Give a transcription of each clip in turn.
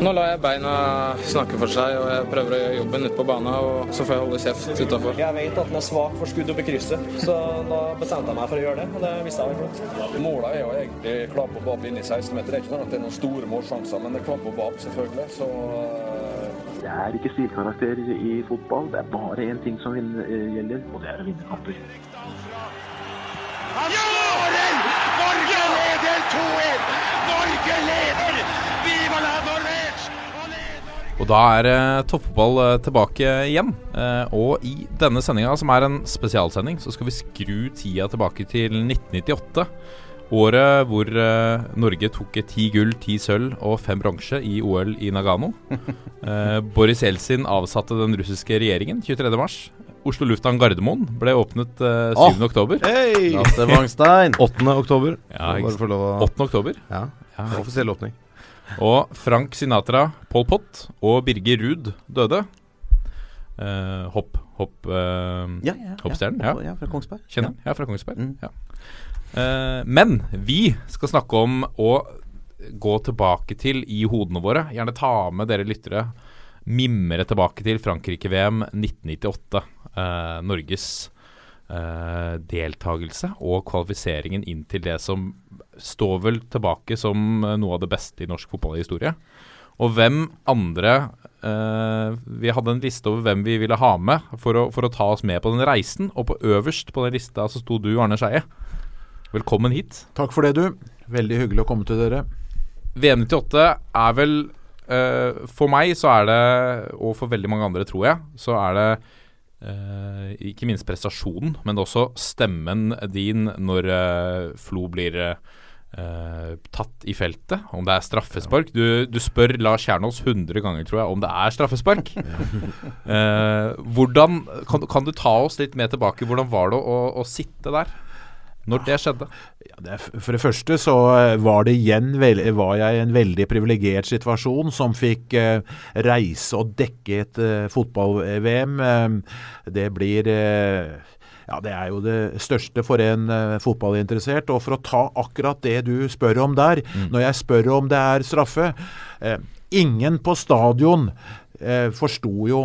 Nå lar jeg beina snakke for seg, og jeg prøver å gjøre jobben ute på banen. Og så får jeg holde kjeft utafor. Jeg vet at den er svak for skudd opp i krysset, så da bestemte jeg meg for å gjøre det. Og det visste jeg var flott. Målet er jo egentlig klabb og bab inn i 16-meter. Det er ikke sånn at det er noen store målsjanser, men det er klabb og bab, selvfølgelig. Så Det er ikke stilkarakter i fotball. Det er bare én ting som eh, gjelder, og det er å vinne kamper. Han skårer! Norge leder 2-1! Norge leder! Viva la Norvège! Og da er eh, toppfotball eh, tilbake igjen. Eh, og i denne sendinga, som er en spesialsending, så skal vi skru tida tilbake til 1998. Året hvor eh, Norge tok ti gull, ti sølv og fem bronse i OL i Nagano. Eh, Boris Jeltsin avsatte den russiske regjeringen 23. mars. Oslo lufthavn Gardermoen ble åpnet eh, 7. oktober. Hei! Lasse 8. oktober. Ja, bare få lov å 8. oktober. Ja, offisiell åpning. Og Frank Sinatra, Pol Pot og Birger Ruud døde. Uh, hopp, hopp uh, Ja, ja, Hoppstjernen, ja. ja. Fra Kongsberg. Kjenner ja. Fra Kongsberg. Mm. Ja. Eh, men vi skal snakke om å gå tilbake til i hodene våre. Gjerne ta med dere lyttere. Mimre tilbake til Frankrike-VM 1998. Eh, Norges eh, deltakelse og kvalifiseringen inn til det som står vel tilbake som eh, noe av det beste i norsk fotballhistorie. Og hvem andre eh, Vi hadde en liste over hvem vi ville ha med for å, for å ta oss med på den reisen. Og på øverst på den lista så sto du, Arne Skeie. Velkommen hit. Takk for det, du. Veldig hyggelig å komme til dere. VM 98 er vel eh, For meg så er det, og for veldig mange andre tror jeg, så er det eh, ikke minst prestasjonen, men også stemmen din når uh, Flo blir uh, tatt i feltet. Om det er straffespark. Du, du spør Lars Kjernås 100 ganger, tror jeg, om det er straffespark. Hvordan kan, kan du ta oss litt med tilbake? Hvordan var det å, å sitte der? Når det skjedde? Ja, det for det første så eh, var det igjen var jeg i en veldig privilegert situasjon som fikk eh, reise og dekke et eh, fotball-VM. Eh, det blir eh, ja, Det er jo det største for en eh, fotballinteressert. Og for å ta akkurat det du spør om der, når jeg spør om det er straffe eh, Ingen på stadion forsto jo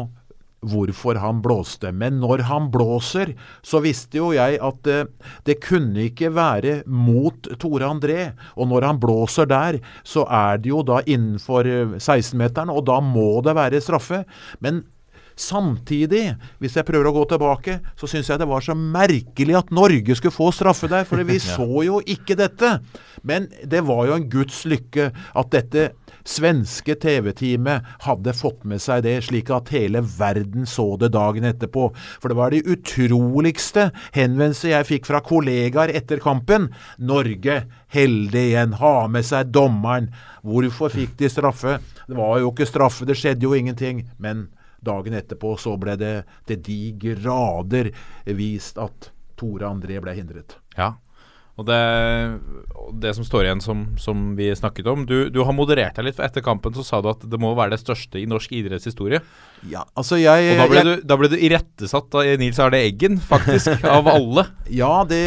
hvorfor han blåste. Men når han blåser, så visste jo jeg at det, det kunne ikke være mot Tore André. Og når han blåser der, så er det jo da innenfor eh, 16-meteren, og da må det være straffe. Men Samtidig, hvis jeg prøver å gå tilbake, så syns jeg det var så merkelig at Norge skulle få straffe der, for vi så jo ikke dette. Men det var jo en guds lykke at dette svenske TV-teamet hadde fått med seg det, slik at hele verden så det dagen etterpå. For det var de utroligste henvendelser jeg fikk fra kollegaer etter kampen. Norge, heldig igjen, ha med seg dommeren. Hvorfor fikk de straffe? Det var jo ikke straffe, det skjedde jo ingenting. Men dagen etterpå så ble det til de grader vist at Tore André ble hindret. Ja. Og det, det som står igjen som, som vi snakket om du, du har moderert deg litt, for etter kampen så sa du at det må være det største i norsk idrettshistorie. Ja, altså jeg, Og da ble, jeg du, da ble du irettesatt av Nils Arne Eggen, faktisk, av alle. Ja, det,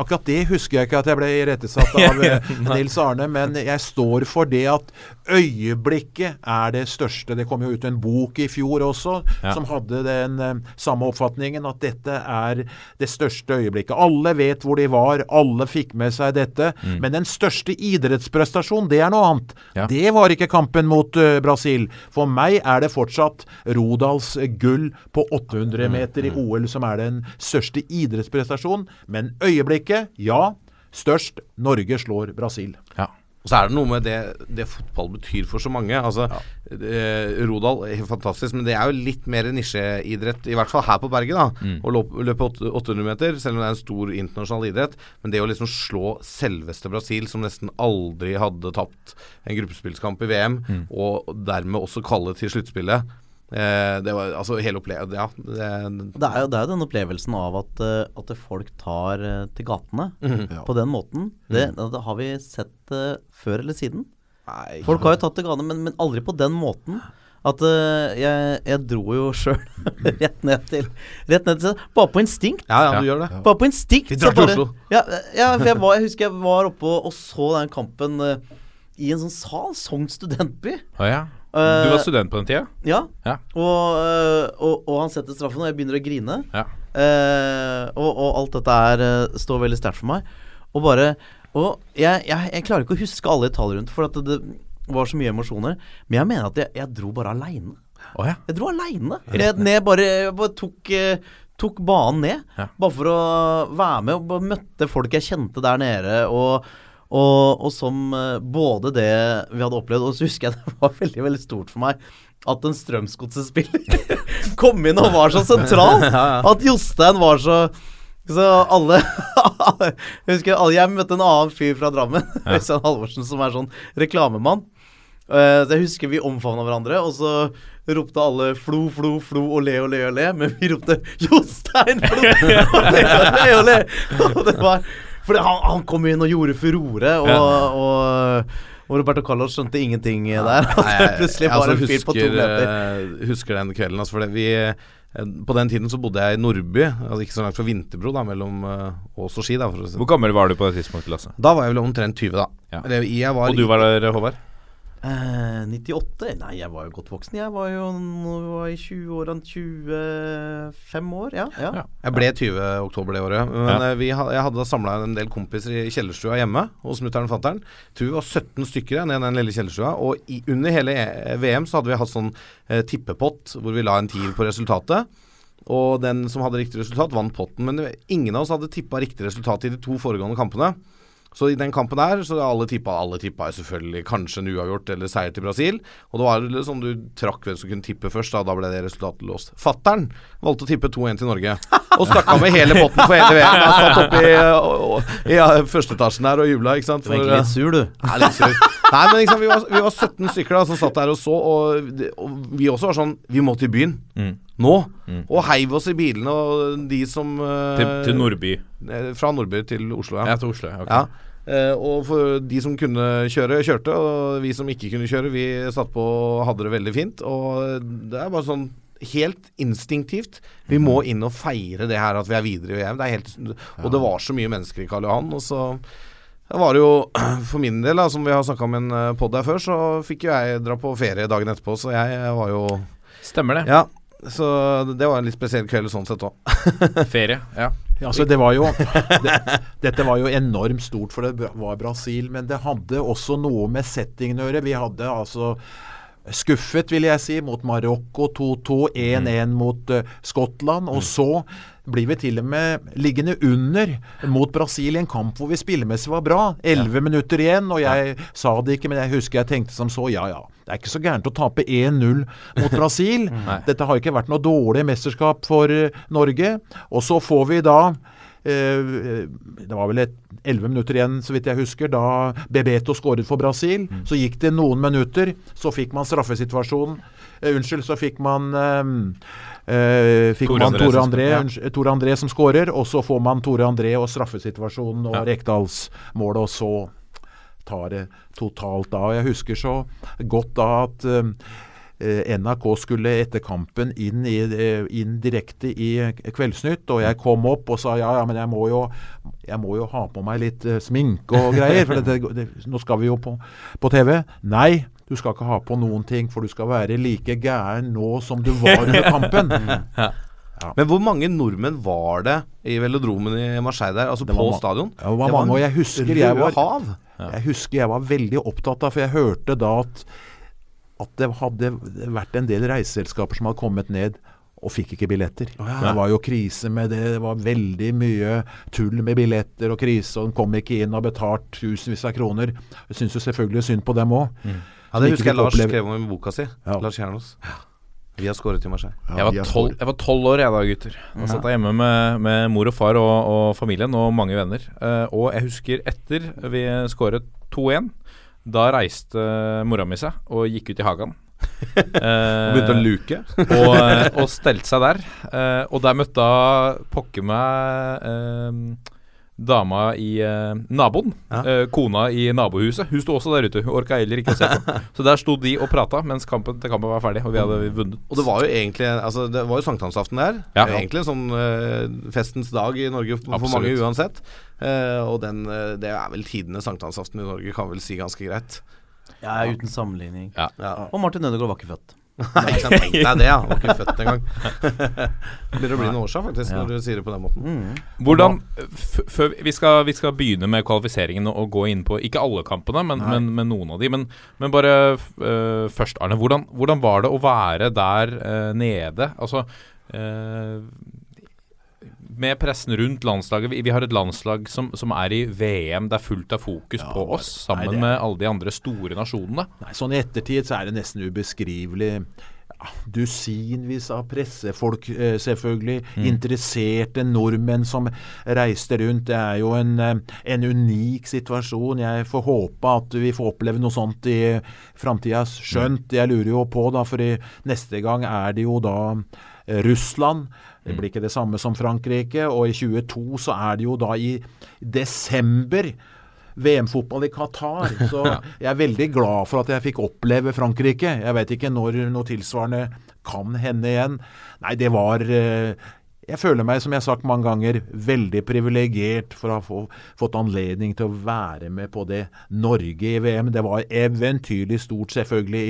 akkurat det husker jeg ikke at jeg ble irettesatt av eh, Nils Arne, men jeg står for det at øyeblikket er det største. Det kom jo ut en bok i fjor også Ja. som hadde den eh, samme oppfatningen, at dette er det største øyeblikket. Alle vet hvor de var, alle fikk med seg dette, men den største idrettsprestasjonen, det er noe annet. Ja. Det var ikke kampen mot uh, Brasil. For meg er det fortsatt Rodals gull på 800 meter i OL som er den største idrettsprestasjonen. Men øyeblikket, ja. Størst. Norge slår Brasil. Ja. Og så er det noe med det, det fotball betyr for så mange. Altså, eh, Rodal er fantastisk, men det er jo litt mer nisjeidrett, i hvert fall her på berget. da Å løpe 800 meter, selv om det er en stor internasjonal idrett. Men det å liksom slå selveste Brasil, som nesten aldri hadde tapt en gruppespillskamp i VM, og dermed også kalle til sluttspillet Det var altså hele opplevelsen Ja. Det, Det er jo, det er jo den opplevelsen av at, eh, at folk tar eh, til gatene Ja. på den måten. Det, det har vi sett eh, før eller siden. nei, Folk har jo tatt til gatene, men, men aldri på den måten. At eh, jeg, jeg dro jo sjøl rett ned til Rett ned til Bare på instinkt. Ja, ja, du gjør det. Bare på instinkt. Vi drar til Oslo. Ja, ja for jeg, var, jeg husker jeg var oppe og, og så den kampen eh, i en sånn sal, Sogn studentby. Å ja. Eh, Du var student på den tida? Ja. Ja. Og, øh, og, og han setter straffen, og jeg begynner å grine. Ja. Eh, og, og alt dette her eh, står veldig sterkt for meg. Og bare Og jeg, jeg, jeg klarer ikke å huske alle detaljer rundt, for det, det var så mye emosjoner. Men jeg mener at jeg, jeg dro bare aleine. Oh, ja. Jeg dro aleine. Ned, ned bare, bare tok, eh, tok banen ned. Bare for å være med og bare møtte folk jeg kjente der nede. Og, og, og som eh, både det vi hadde opplevd, og så husker jeg det var veldig veldig stort for meg at en Strømsgodset-spiller kom inn og var så sentral. At Jostein var så så alle Jeg husker alle, jeg møtte en annen fyr fra Drammen, Øystein Halvorsen, som er sånn reklamemann. Eh, så jeg husker vi omfavna hverandre, og så ropte alle 'flo, flo, flo' og 'le og le men vi ropte 'Jostein Flo' og 'le og le'. Og det var Fordi han, han kom inn og gjorde furore, og, og, og Roberto Carlos skjønte ingenting der. At det plutselig bare var altså en fyr på to husker, meter. eh, husker den kvelden. Altså, for det, vi, eh, på den tiden så bodde jeg i Nordby, altså ikke så langt fra Vinterbro, da, mellom eh, Ås og Ski. Da, for å si. Hvor gammel var du på det tidspunktet, Lasse? da var jeg vel omtrent 20, da. Ja. Jeg var, Og du var der, Håvard? Eh, 98? Nei, jeg var jo godt voksen. Jeg var jo var i 20-årene 25 år, ja. ja. Ja. Jeg ble 20 oktober det året. Men Ja. eh, vi, jeg hadde samla en del kompiser i kjellerstua hjemme hos mutter'n og fatter'n. Tror vi var 17 stykker ned i den lille kjellerstua. Og i, under hele E- VM så hadde vi hatt sånn eh, tippepott hvor vi la en tier på resultatet. Og den som hadde riktig resultat, vant potten. Men ingen av oss hadde tippa riktig resultat i de to foregående kampene. Så i den kampen der så alle tippa Alle tippa selvfølgelig kanskje en uavgjort eller seier til Brasil. Og det var litt sånn du trakk hvem som kunne tippe først, da, da ble det resultatet låst. Fattern valgte å tippe 2-1 til Norge. Og stakk av med hele potten for hele VM. Han satt oppe i, i ja, førsteetasjen her og jubla, ikke sant. Du var egentlig litt sur, du. Nei, litt sur. Nei, men liksom, vi, var, vi var 17 stykker da som satt der og så, og, og vi også var sånn Vi må til byen. Mm. Nå. Og heiv oss i bilene, og de som uh, Til, til Nordby? eh, Fra Nordby til Oslo, ja. Ja, til Oslo. ja. Ja. Uh, og for de som kunne kjøre, kjørte. Og vi som ikke kunne kjøre, vi satt på og hadde det veldig fint. Og det er bare sånn helt instinktivt. Vi må inn og feire det her at vi er videre i VM. Det er helt, og det var så mye mennesker i Karl Johan. Og så Det var det jo for min del, da, som vi har snakka om en pod her før, så fikk jo jeg dra på ferie dagen etterpå. Så jeg var jo Stemmer det. Ja. Så det var en litt spesiell kveld sånn sett òg. Ferie. Ja. Ja, altså det var jo det, Dette var jo enormt stort, for det var Brasil. Men det hadde også noe med settingen å gjøre. Vi hadde altså skuffet, vil jeg si, mot Marokko 2-2, 1-1 mot uh, Skottland. Og så blir vi til og med liggende under mot Brasil i en kamp hvor vi spillemessig var bra. 11 minutter igjen, og jeg sa det ikke, men jeg husker jeg tenkte som så, ja ja. Det er ikke så gærent å tape 1-0 mot Brasil. Dette har ikke vært noe dårlig mesterskap for uh, Norge. Og så får vi da det var vel et 11 minutter igjen, så vidt jeg husker, da Bebeto skåret for Brasil. Så gikk det noen minutter, så fikk man straffesituasjonen. Eh, unnskyld, så fikk man eh, eh, Fikk Tore man André Tore André, ja. Tore André som skårer, og så får man Tore André og straffesituasjonen og Ja. Rekdalsmålet, og så tar det totalt av. Jeg husker så godt da at eh, eh, NRK skulle etter kampen inn, i, eh, inn direkte i eh, Kveldsnytt, og jeg kom opp og sa ja, ja, men jeg må jo, jeg må jo ha på meg litt eh, sminke og greier, for det, det, nå skal vi jo på, på TV. Nei, du skal ikke ha på noen ting, for du skal være like gæren nå som du var under kampen. Men hvor mange nordmenn var det i velodromen i Marseille der? Altså Det på stadion? Ja, det var mange, og jeg husker jeg var- Jeg husker jeg var veldig opptatt av, for jeg hørte da at, at det hadde vært en del reiseselskaper som hadde kommet ned og fikk ikke billetter. Det var jo krise med det. Det var veldig mye tull med billetter og krise, og de kom ikke inn og betalt tusenvis av kroner. Jeg syns jo selvfølgelig synd på dem òg. Ja, det husker jeg Lars skrev om i boka si. Ja. Lars Kjernos Vi har skåret i Marseille. Jeg var tolv- jeg var tolv år jeg da, gutter. Da satt jeg hjemme med, med mor og far og, og familien og mange venner. Uh, og jeg husker etter vi skåret 2-1, da reiste mora mi seg og gikk ut i hagen. Og begynte å luke. og, eh, og stelte seg der. Eh, og der møtte hun pokker meg eh, dama i eh, naboen. Ja. Eh, kona i nabohuset. Hun sto også der ute. Hun orka heller ikke å se på. Så der sto de og prata mens kampen til kampen var ferdig, og vi hadde vunnet. Og det var jo egentlig Altså det var jo sankthansaften der. Ja. Egentlig en sånn eh, festens dag i Norge for for Absolutt. mange uansett. Eh, og den, eh, det er vel tidenes sankthansaften i Norge, kan vel si ganske greit. Ja, uten sammenligning. Ja. Og Martin Ødegaard var ikke født. Nei, ikke sant, Tenk deg det, ja. Var ikke født engang. Begynner å bli noen år siden, faktisk, Ja. når du sier det på den måten. Hvordan f før vi skal, vi skal begynne med kvalifiseringen og, gå inn på ikke alle kampene, men, men, men noen av de. Men, men bare uh, først, Arne. Hvordan, hvordan var det å være der uh, nede? Altså øh, med pressen rundt landslaget. Vi, vi har et landslag som, som er i VM. Det er fullt av fokus på oss, sammen nei, er... med alle de andre store nasjonene. Nei, sånn i ettertid så er det nesten ubeskrivelig. Ja, Dusinvis av pressefolk, eh, selvfølgelig. Interesserte nordmenn som reiste rundt. Det er jo en, eh, en unik situasjon. Jeg får håpe at vi får oppleve noe sånt i framtida. Skjønt, jeg lurer jo på, da, for i neste gang er det jo da Russland. Det blir ikke det samme som Frankrike. Og i 22 så er det jo da i desember VM-fotball i Qatar. Så jeg er veldig glad for at jeg fikk oppleve Frankrike. Jeg vet ikke når noe tilsvarende kan hende igjen. Nei, det var eh, Jeg føler meg, som jeg har sagt mange ganger, veldig privilegert for å ha få, fått anledning til å være med på det Norge i VM. Det var eventyrlig stort, selvfølgelig,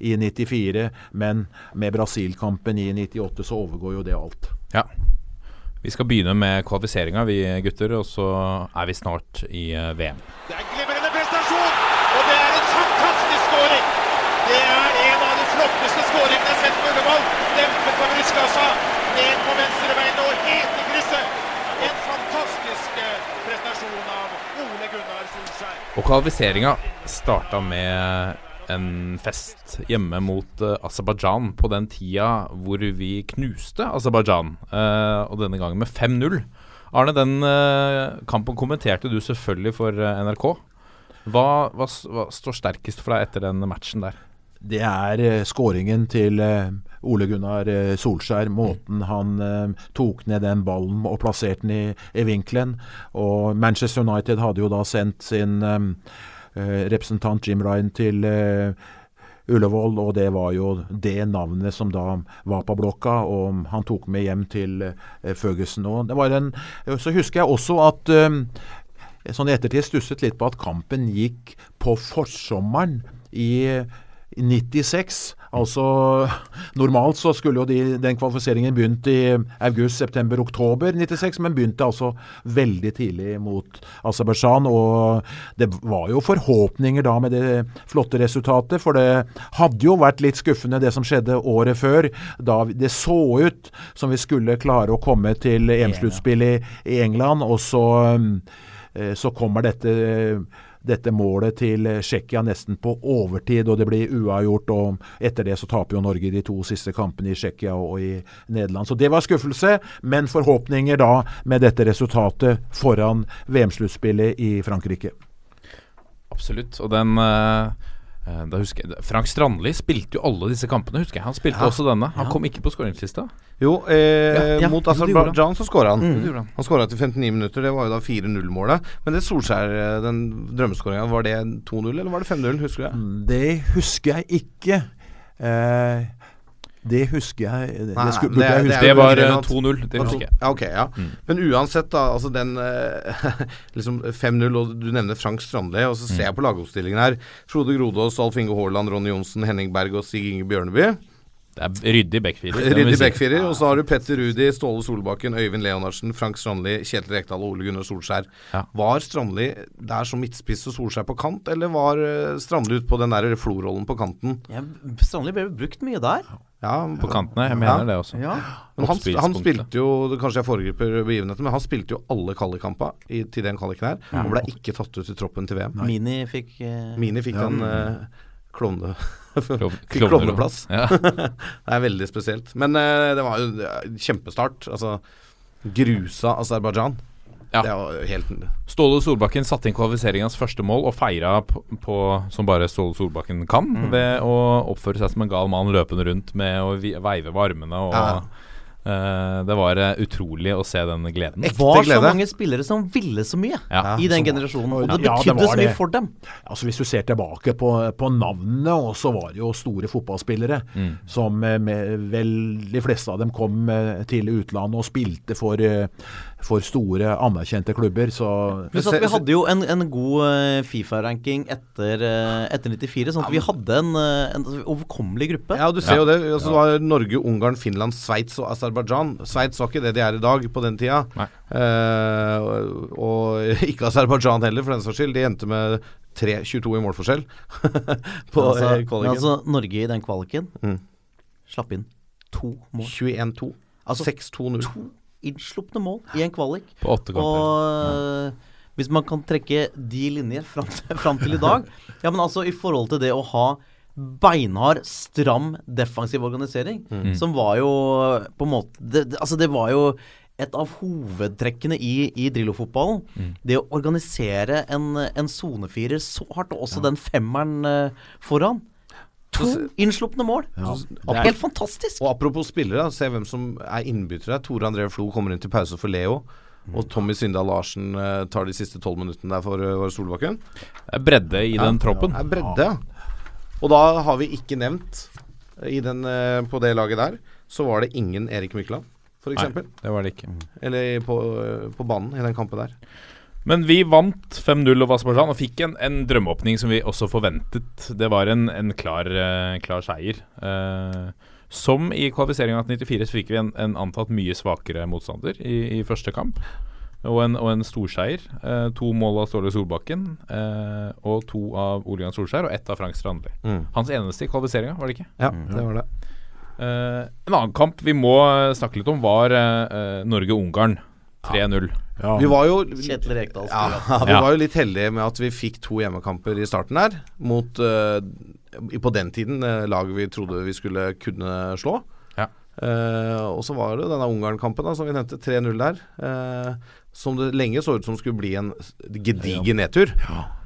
i, i 94, men med Brasil-kampen i 98 så overgår jo det alt. Ja. Vi skal begynne med kvalifiseringa, vi gutter, og så er vi snart i eh, VM. Det er en glimrende prestasjon, og det er en fantastisk skåring. Det er en av de flotteste skåringene jeg har sett på Ullevål. Dempet på brystkassa, ned på venstrebeinet og helt i krysset. En fantastisk eh, prestasjon av Ole Gunnar Solskjær. Og kvalifiseringa starta med en fest hjemme mot uh, Aserbajdsjan på den tida hvor vi knuste Aserbajdsjan, eh, og denne gangen med 5-0. Arne, den eh, kampen kommenterte du selvfølgelig for NRK. Hva, hva, hva står sterkest for deg etter den matchen der? Det er skåringen til eh, Ole Gunnar eh, Solskjær. Måten han eh, tok ned den ballen og plasserte den i, i vinkelen. Og Manchester United hadde jo da sendt sin eh, eh, representant Jim Ryan til eh, Ullevål, og det var jo det navnet som da var på blokka, og han tok med hjem til eh, Ferguson. Og det var en, så husker jeg også at sånn i ettertid stusset litt på at kampen gikk på forsommeren i 96. Altså Normalt så skulle jo de, den kvalifiseringen begynt i august, september, oktober 96, men begynte altså veldig tidlig mot Aserbajdsjan. Og det var jo forhåpninger da med det flotte resultatet, for det hadde jo vært litt skuffende det som skjedde året før. Da det så ut som vi skulle klare å komme til EM-sluttspill i, i England, og så, eh, så kommer dette dette målet til Tsjekkia nesten på overtid, og det blir uavgjort. og Etter det så taper jo Norge de to siste kampene i Tsjekkia og i Nederland. Så det var skuffelse, men forhåpninger da med dette resultatet foran VM-sluttspillet i Frankrike. Absolutt. Og den eh, da husker jeg, Frank Strandli spilte jo alle disse kampene, husker jeg. Han spilte Ja. også denne. Han kom ikke på skåringslista. Jo, eh, Ja, ja, mot Aserbajdsjan så skåra han. Mm. han. Skåra etter 59 minutter. Det var jo da 4-0-målet. Men det Solskjær, eh, den drømmeskåringa, var det 2-0 eller var det 5-0? Husker du det? Det husker jeg ikke. Eh, det husker jeg Det, Nei, skulle, det er- jeg huske. Det var jo eh, relevant. 2-0. Det husker jeg. Ja, okay, ja. Men uansett, da. Altså den eh, liksom 5-0, og du nevner Frank Strandli, og så ser jeg på lagoppstillingen her. Frode Grodås, Alf Inge Haaland, Ronny Johnsen, Henning Berg og Stig Inge Bjørneby. Det er ryddig backfirer. Ryddig backfirer. Og så har du Petter Rudi, Ståle Solbakken, Øyvind Leonardsen, Frank Strandli, Kjetil Rekdal og Ole Gunnar Solskjær. Ja. Var Strandli der som midtspiss og Solskjær på kant, eller var eh, Strandli ute på den der Flo-rollen på kanten? Ja, Strandli ble brukt mye der. Ja, På kantene. Jeg mener Ja. det også. Ja. Men han, han spilte jo Kanskje jeg foregriper begivenheten, men han spilte jo alle kvalikkampa i- til den kvaliken her. Og ble ikke tatt ut i troppen til VM. Mini fikk uh, Mini fikk en uh, klovne... Fikk klovneplass. Ja. det er veldig spesielt. Men uh, det var jo kjempestart. Altså Grusa Aserbajdsjan. Ja. Det var helt Ståle Solbakken satte inn kvalifiseringens første mål og feira på, på, som bare Ståle Solbakken kan, Mm. ved å oppføre seg som en gal mann løpende rundt med å veive med armene og Ja. Eh, det var eh, utrolig å se den gleden. Det var så mange spillere som ville så mye Ja. i den som- generasjonen. Og det Ja, det betydde så mye det. for dem. Altså Hvis du ser tilbake på, på navnene, og så var det jo store fotballspillere Mm. som eh, med, vel de fleste av dem kom til utlandet og spilte for, eh, for store, anerkjente klubber. Så Pluss at vi hadde jo en, en god eh, Fifa-ranking etter, eh, etter 94, sånn at vi hadde en, eh, en overkommelig gruppe. Ja, du ser jo det. Altså, det var Norge, Ungarn, Finland, Sveits og Aserbajdsjan. Sveits var ikke det de er i dag på den tida. Eh, og, og ikke Aserbajdsjan heller, for den saks skyld. De endte med 3-22 i målforskjell på altså, men kvaliken. altså, Norge i den kvaliken Mm. slapp inn to mål. 21-2. Altså, 6-2-0. Innslupne mål i en kvalik. På åtte kamper. Og ja. hvis man kan trekke de linjer fram til, fram til i dag Ja, men altså i forhold til det å ha beinhard, stram, defensiv organisering, Mm. som var jo på en måte det, det, Altså, det var jo et av hovedtrekkene i, i Drillo-fotballen. Mm. Det å organisere en, en sonefirer så hardt, og også den femmeren øh, foran. To innslupne mål. Helt fantastisk. Og apropos spillere, se hvem som er innbyttere. Tore André Flo kommer inn til pause for Leo. Og Tommy Syndal Larsen eh, tar de siste tolv minuttene der for, det Solbakken. Det er bredde i den troppen. Det er bredde. Og da har vi ikke nevnt i den, eh, på det laget der, så var det ingen Erik Mykland, f.eks. Nei, det var det ikke. Eller på, eh, på banen i den kampen der. Men vi vant 5-0 over Aserbajdsjan og fikk en, en drømmeåpning som vi også forventet. Det var en, en klar, uh, klar seier. Uh, som i kvalifiseringen av 94 så fikk vi en, en antatt mye svakere motstander i, i første kamp. Og en, og en storseier. Uh, to mål av Ståle Solbakken eh, og to av Ole Jan Solskjær og ett av Frank Strandli. Mm. Hans eneste i kvalifiseringa, var det ikke? Ja, det var det. Eh, en annen kamp vi må eh, snakke litt om, var eh, eh, Norge-Ungarn. 3-0. ja. Vi var jo Kjetil Rekdal. ja, vi Ja. var jo litt heldige med at vi fikk to hjemmekamper i starten her, mot uh, på den tiden eh, laget vi trodde vi skulle kunne slå. Ja. Uh, og så var det denne Ungarn-kampen som vi nevnte, 3-0 der. Uh, som det lenge så ut som skulle bli en gedigen nedtur.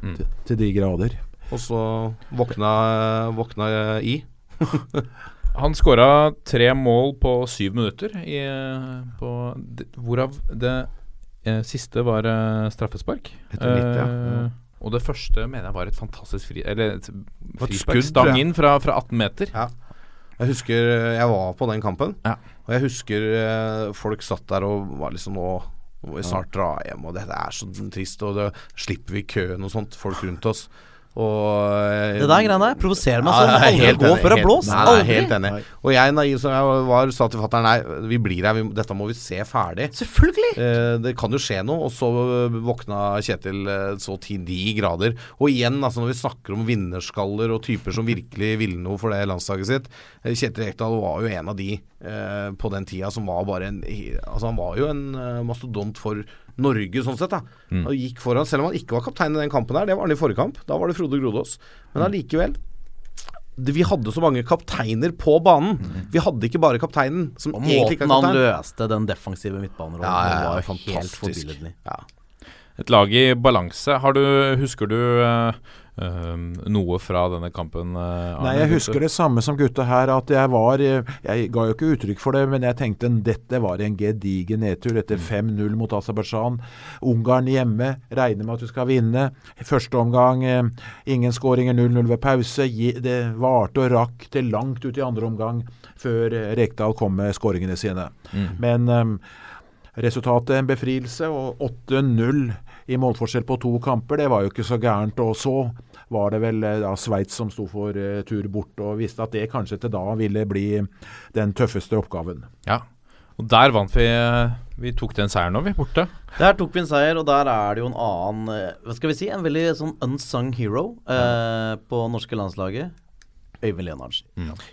til, til de grader. Og så våkna, våkna i. Han skåra tre mål på syv minutter, i, på, hvorav det siste var eh, straffespark. Etter litt, ja. Eh, og det første mener jeg var et fantastisk fri... Eller et frispark. Stang inn fra, fra 18 meter. Ja. Jeg husker eh, jeg var på den kampen, Ja. og jeg husker eh, folk satt der og var liksom Nå nå må vi snart dra hjem, og dette er så trist, og det slipper vi køen og sånt, folk rundt oss. Og eh, Det der greiene der provoserer meg sånn. jeg er Aldri helt gå enig, for å blåse. Nei, nei, helt enig. Og jeg, naiv som jeg var, sa til fatter'n nei, vi blir her, vi, dette må vi se ferdig. Selvfølgelig. Eh, det kan jo skje noe, og så eh, våkna Kjetil eh, så til de grader. Og igjen, altså når vi snakker om vinnerskaller og typer som virkelig ville noe for det landslaget sitt Kjetil Rekdal var jo en av de eh, på den tida som var bare en Altså Han var jo en mastodont for Norge, sånn sett. da Og gikk foran, Selv om han ikke var kaptein i den kampen der, det var han i forrige kamp. Da var det Frode Grodås. Men allikevel det, Vi hadde så mange kapteiner på banen. Vi hadde ikke bare kapteinen, som Og måten han løste den defensive midtbanerollen Ja, ja, ja, var helt fantastisk. forbilledlig. Ja. Et lag i balanse. Har du, husker du eh, noe fra denne kampen? eh, Nei, jeg husker det samme som gutta her, at jeg var eh, Jeg ga jo ikke uttrykk for det, men jeg tenkte dette var en gedigen nedtur etter 5-0 mot Aserbajdsjan. Ungarn hjemme, regner med at du skal vinne. Første omgang, eh, ingen skåringer, 0-0 ved pause. Det varte og rakk til langt ut i andre omgang før eh, Rekdal kom med skåringene sine. Men eh, resultatet en befrielse, og 8-0 i målforskjell på to kamper, det var jo ikke så gærent. Og så var det vel eh, da Sveits som sto for eh, tur bort, og visste at det kanskje til da ville bli den tøffeste oppgaven. Ja. Og der vant vi eh, Vi tok den seieren òg, vi, borte. Der tok vi en seier, og der er det jo en annen Hva skal vi si? En veldig sånn unsung hero eh, på norske landslaget. Øyvind Leonardsen.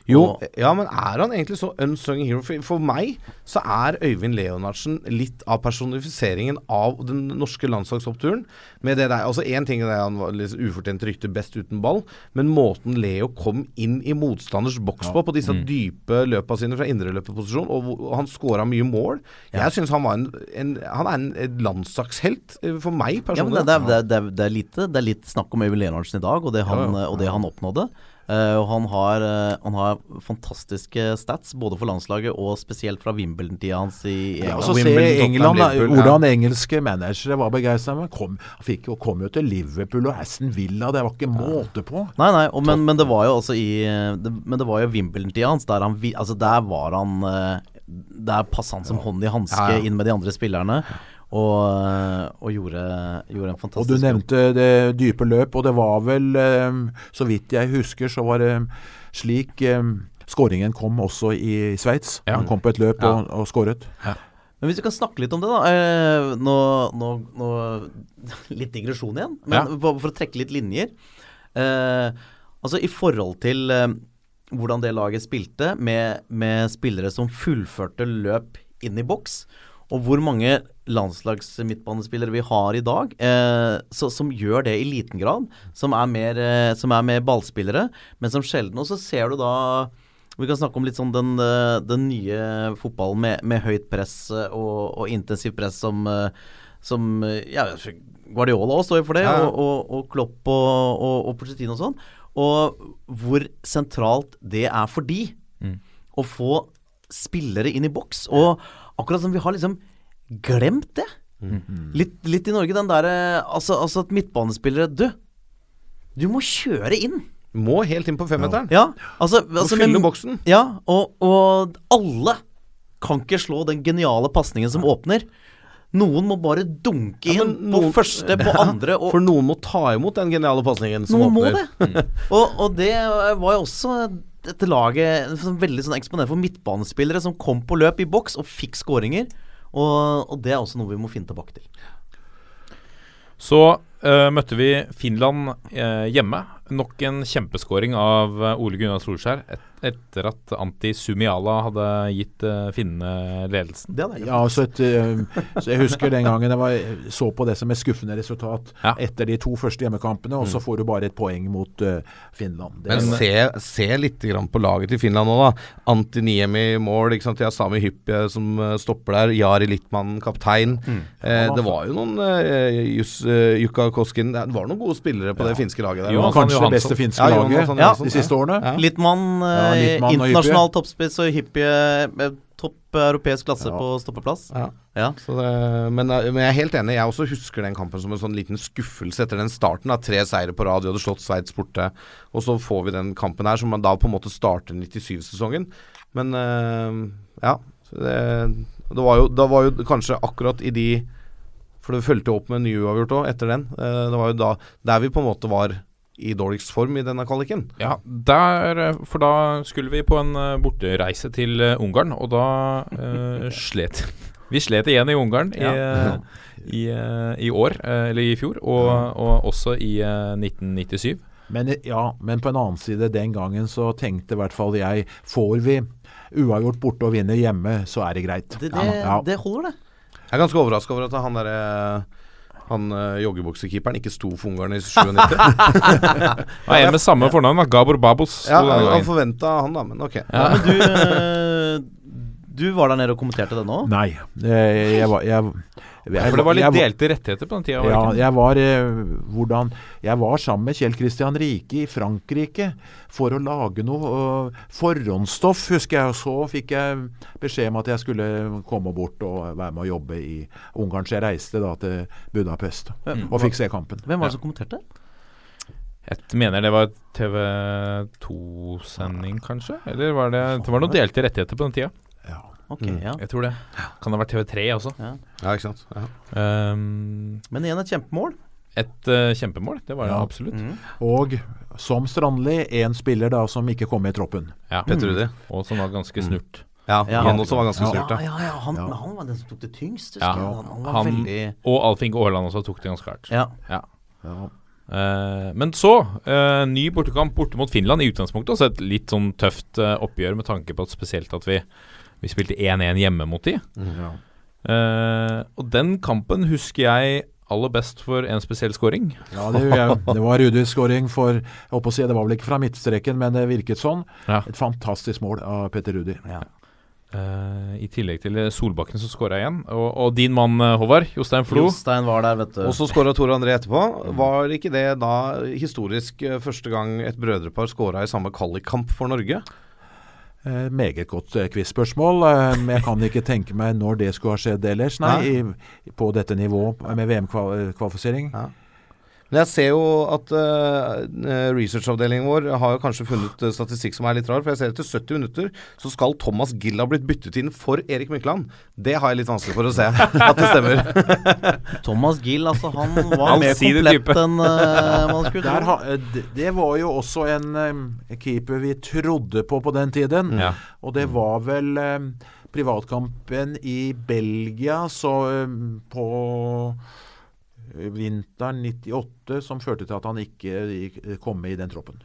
Jo, Og- ja, men er han egentlig så unsung hero? For, for meg så er Øyvind Leonardsen litt av personifiseringen av den norske landslagsoppturen. Med det der, altså Én ting er at han var litt ufortjent rykte best uten ball, men måten Leo kom inn i motstanders boks på, på disse dype løpa sine fra indreløperposisjon, og, og han scora mye mål Jeg syns han var en, en Han er en, landslagshelt eh, for meg Ja, men personlig. det, det, det, det, er lite, det er litt snakk om Øyvind Leonardsen i dag, og det han, og det han oppnådde. Eh, og han har, eh, han har fantastiske stats, både for landslaget og spesielt fra Wimbledon-tida hans i Ja, England. så ser England, da, hvordan engelske managere var begeistra. Kom, han fikk jo, kom jo til Liverpool og Aston Villa, det var ikke måte på. Nei, nei, og, men, men det var jo altså i det, Men det var jo Wimbledon-tida hans. Der, han, altså der var han eh, Der passa han som hånd i hanske Ja, ja. inn med de andre spillerne. Og, eh, og gjorde, gjorde en Og du nevnte det dype løp, og det var vel, eh, så vidt jeg husker, så var det slik eh, skåringen kom også i Sveits. Ja. Han kom på et løp Ja. og, og skåret. Men hvis vi kan snakke litt om det, da. Eh, nå, nå, nå Litt digresjon igjen, men Ja. for, for å trekke litt linjer. Eh, altså i forhold til eh, hvordan det laget spilte, med, med spillere som fullførte løp inn i boks, og hvor mange landslagsmidtbanespillere vi har i dag eh, så, som gjør det i liten grad, som er mer, eh, som er mer ballspillere, men som sjelden Og så ser du da vi kan snakke om litt sånn den, eh, den nye fotballen med, med høyt press eh, og, og intensivt press som, eh, som ja, Guardiola også står jo for det, Ja, og, og, og Klopp og, og, og Pochettino og sånn. Og hvor sentralt det er for de å få spillere inn i boks. Og akkurat som vi har liksom glemt det. Litt, litt i Norge, den derre altså, altså at midtbanespillere Du, du må kjøre inn. Må helt inn på femmeteren. Ja, altså, altså fylle boksen. Ja, og, og alle kan ikke slå den geniale pasningen som åpner. Noen må bare dunke Ja, inn på første, på andre og For noen må ta imot den geniale pasningen som Noen må det. og, og det var jo også dette laget som veldig sånn eksponert for midtbanespillere som kom på løp i boks og fikk skåringer. Og, og det er også noe vi må finne tilbake til. Så uh, møtte vi Finland uh, hjemme. Nok en kjempeskåring av eh, Ole Gunnar Solskjær et, etter at Anti Sumiala hadde gitt uh, finnene ledelsen. Det hadde jeg Ja, så, et, uh, så jeg husker den gangen jeg var, så på det som et skuffende resultat Ja. etter de to første hjemmekampene, og så får du bare et poeng mot uh, Finland. Det, Men se, se litt grann på laget til Finland nå, da. Anti Niemi i mål. ikke sant? De har Sami Hyppie som stopper der. Jari Littmann, kaptein. Eh, det var jo noen Jukka Koskin Det var noen gode spillere på det finske laget der. Kanskje det beste finske Ja, laget Ja. De siste årene. Ja. Littmann, eh, Ja, Littmann og internasjonal toppspiss og hyppig eh, topp europeisk klasse Ja. på stoppeplass. Ja. Ja. Så det, men, eh, men jeg er helt enig. Jeg også husker den kampen som en sånn liten skuffelse etter den starten. Da. Tre seire på rad, vi hadde slått Sveits borte. Og så får vi den kampen her som man da på en måte starter 97-sesongen. Men eh, ja. Det, det var jo, da var jo kanskje akkurat i de For det fulgte opp med en ny uavgjort òg etter den. Eh, det var jo da der vi på en måte var i dårligst form i denne kvaliken. Ja, der, eh, for da skulle vi på en eh, bortereise til eh, Ungarn, og da eh, slet Vi slet igjen i Ungarn i, i, i år, eller i fjor, og, og også i eh, 1997. Men, ja, men på en annen side, den gangen så tenkte i hvert fall jeg Får vi uavgjort borte og vinner hjemme, så er det greit. Det, det, Ja. det holder, det. Jeg er ganske overraska over at han derre han uh, joggebuksekeeperen ikke sto for Ungarn i 97. Ja, en med samme fornavn, Gabor Babos. ja, han gangen. forventa han, da, men ok. Ja. Men du, eh, du var der nede og kommenterte det nå? Nei. eh, Jeg var jeg, jeg, For det var litt jeg- delte rettigheter på den tida? Ja, jeg var, eh, hvordan, jeg var sammen med Kjell Kristian Rike i Frankrike for å lage noe eh, forhåndsstoff, husker jeg. Og så fikk jeg beskjed om at jeg skulle komme bort og være med å jobbe i Ungarn. Så jeg reiste da til Budapest og fikk se kampen. Hvem var det Ja. som kommenterte? Jeg mener det var TV 2-sending, kanskje? Eller var det Det var noen delte rettigheter på den tida. Ja. Ok, ja. Jeg tror det. Kan det ha vært TV3 også. Ja, ikke sant. Ja. Um, Men igjen et kjempemål. et uh, kjempemål, det var det Ja. absolutt. Mm. Og som Strandli, én spiller da som ikke kom med i troppen. Ja. Petter Rudi. Og som var ganske snurt. Ja, Ja. han også var ganske Ja. snurt, Ja, ja. ja, ja. Han, Ja. han var den som tok det tyngst. Ja. Han, han var Han- veldig Og Alf Inge Aaland også tok det ganske hardt. Ja. Ja. Ja. Eh, men så, uh, ny bortekamp borte mot Finland i utgangspunktet. Også et litt sånn tøft uh, oppgjør med tanke på at spesielt at vi, vi spilte 1-1 hjemme mot de. Ja. Uh, og den kampen husker jeg aller best for en spesiell scoring. Ja, det, jeg. det var Rudis scoring for jeg håper å si, Det var vel ikke fra midtstreken, men det virket sånn. Ja. Et fantastisk mål av Petter Rudi. ja. Uh, I tillegg til Solbakken som skåra igjen. Og, og din mann eh, Håvard, Jostein Flo. Jostein var der, vet du. Og så skåra Tore André etterpå. Var ikke det da historisk første gang et brødrepar skåra i samme kvalikkamp for Norge? Eh, meget godt eh, quiz-spørsmål. Eh, jeg kan ikke tenke meg når det skulle ha skjedd ellers. Nei, i, på dette nivået med VM-kvalifisering. Ja. Men jeg ser jo at uh, researchavdelingen vår har jo kanskje funnet uh, statistikk som er litt rar. For jeg ser etter 70 minutter så skal Thomas Gill ha blitt byttet inn for Erik Mykland. Det har jeg litt vanskelig for å se at det stemmer. Thomas Gill, altså, han var Han mer komplett enn uh, man skulle tro. eh, det, det var jo også en um, keeper vi trodde på på den tiden. Ja. Og det var vel um, privatkampen i Belgia så um, på eh, vinteren 98 som førte til at han ikke kom med i den troppen.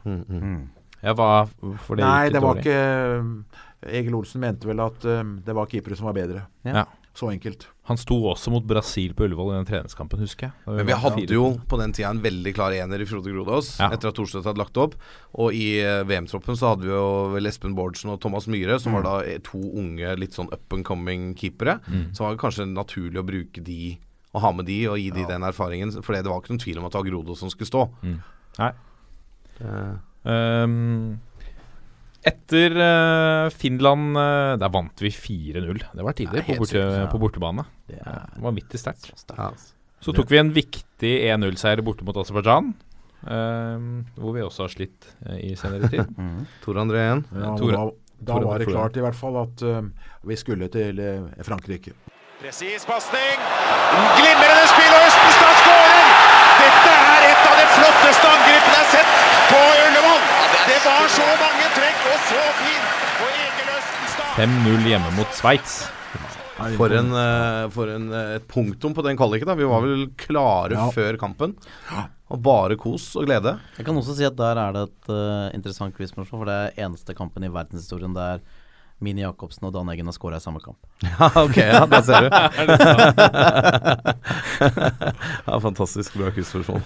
Ja, hva For det Nei, gikk det var dårlig. ikke Egil Olsen mente vel at eh, det var keepere som var bedre. Ja. Så enkelt. Han sto også mot Brasil på Ullevål i den treningskampen, husker jeg. Men vi hadde jo på den tida en veldig klar ener i Frode Grodås Ja. etter at Thorstvedt hadde lagt opp. Og i eh, VM-troppen så hadde vi jo vel Espen Bårdsen og Thomas Myhre, som var da eh, to unge, litt sånn up and coming keepere. Så var det kanskje naturlig å bruke de og ha med de og gi de den erfaringen. For det var ikke noen tvil om at det var Grodo som skulle stå. Nei. Eh, Ehm, etter uh, Finland uh, Der vant vi 4-0. Det var tidligere på, borte, ja. på bortebane. Det er det var midt i sterkt. ja. Så tok vi en viktig 1-0-seier borte mot Aserbajdsjan. Uh, hvor vi også har slitt i senere tid. Tor André igjen. Ja, da da var det klart i hvert fall at vi skulle til Frankrike. Presis pasning. Glimrende spill, og Østenstad skårer! Dette er et av de flotteste angrepene jeg har sett på Ullevål! Det var så mange trekk og så fint! Og Egil Østenstad 5-0 hjemme mot Sveits. For, en, eh, for en, eh, et punktum på den kvaliken. Vi var vel klare Ja. før kampen. Og bare kos og glede. Jeg kan også si at der er det et uh, interessant quizspørsmål, for det er eneste kampen i verdenshistorien der Mini Jacobsen og Dan Eggen har skåra i samme kamp. Ja, ok, ja, der ser du. ja, fantastisk bra quizspørsmål.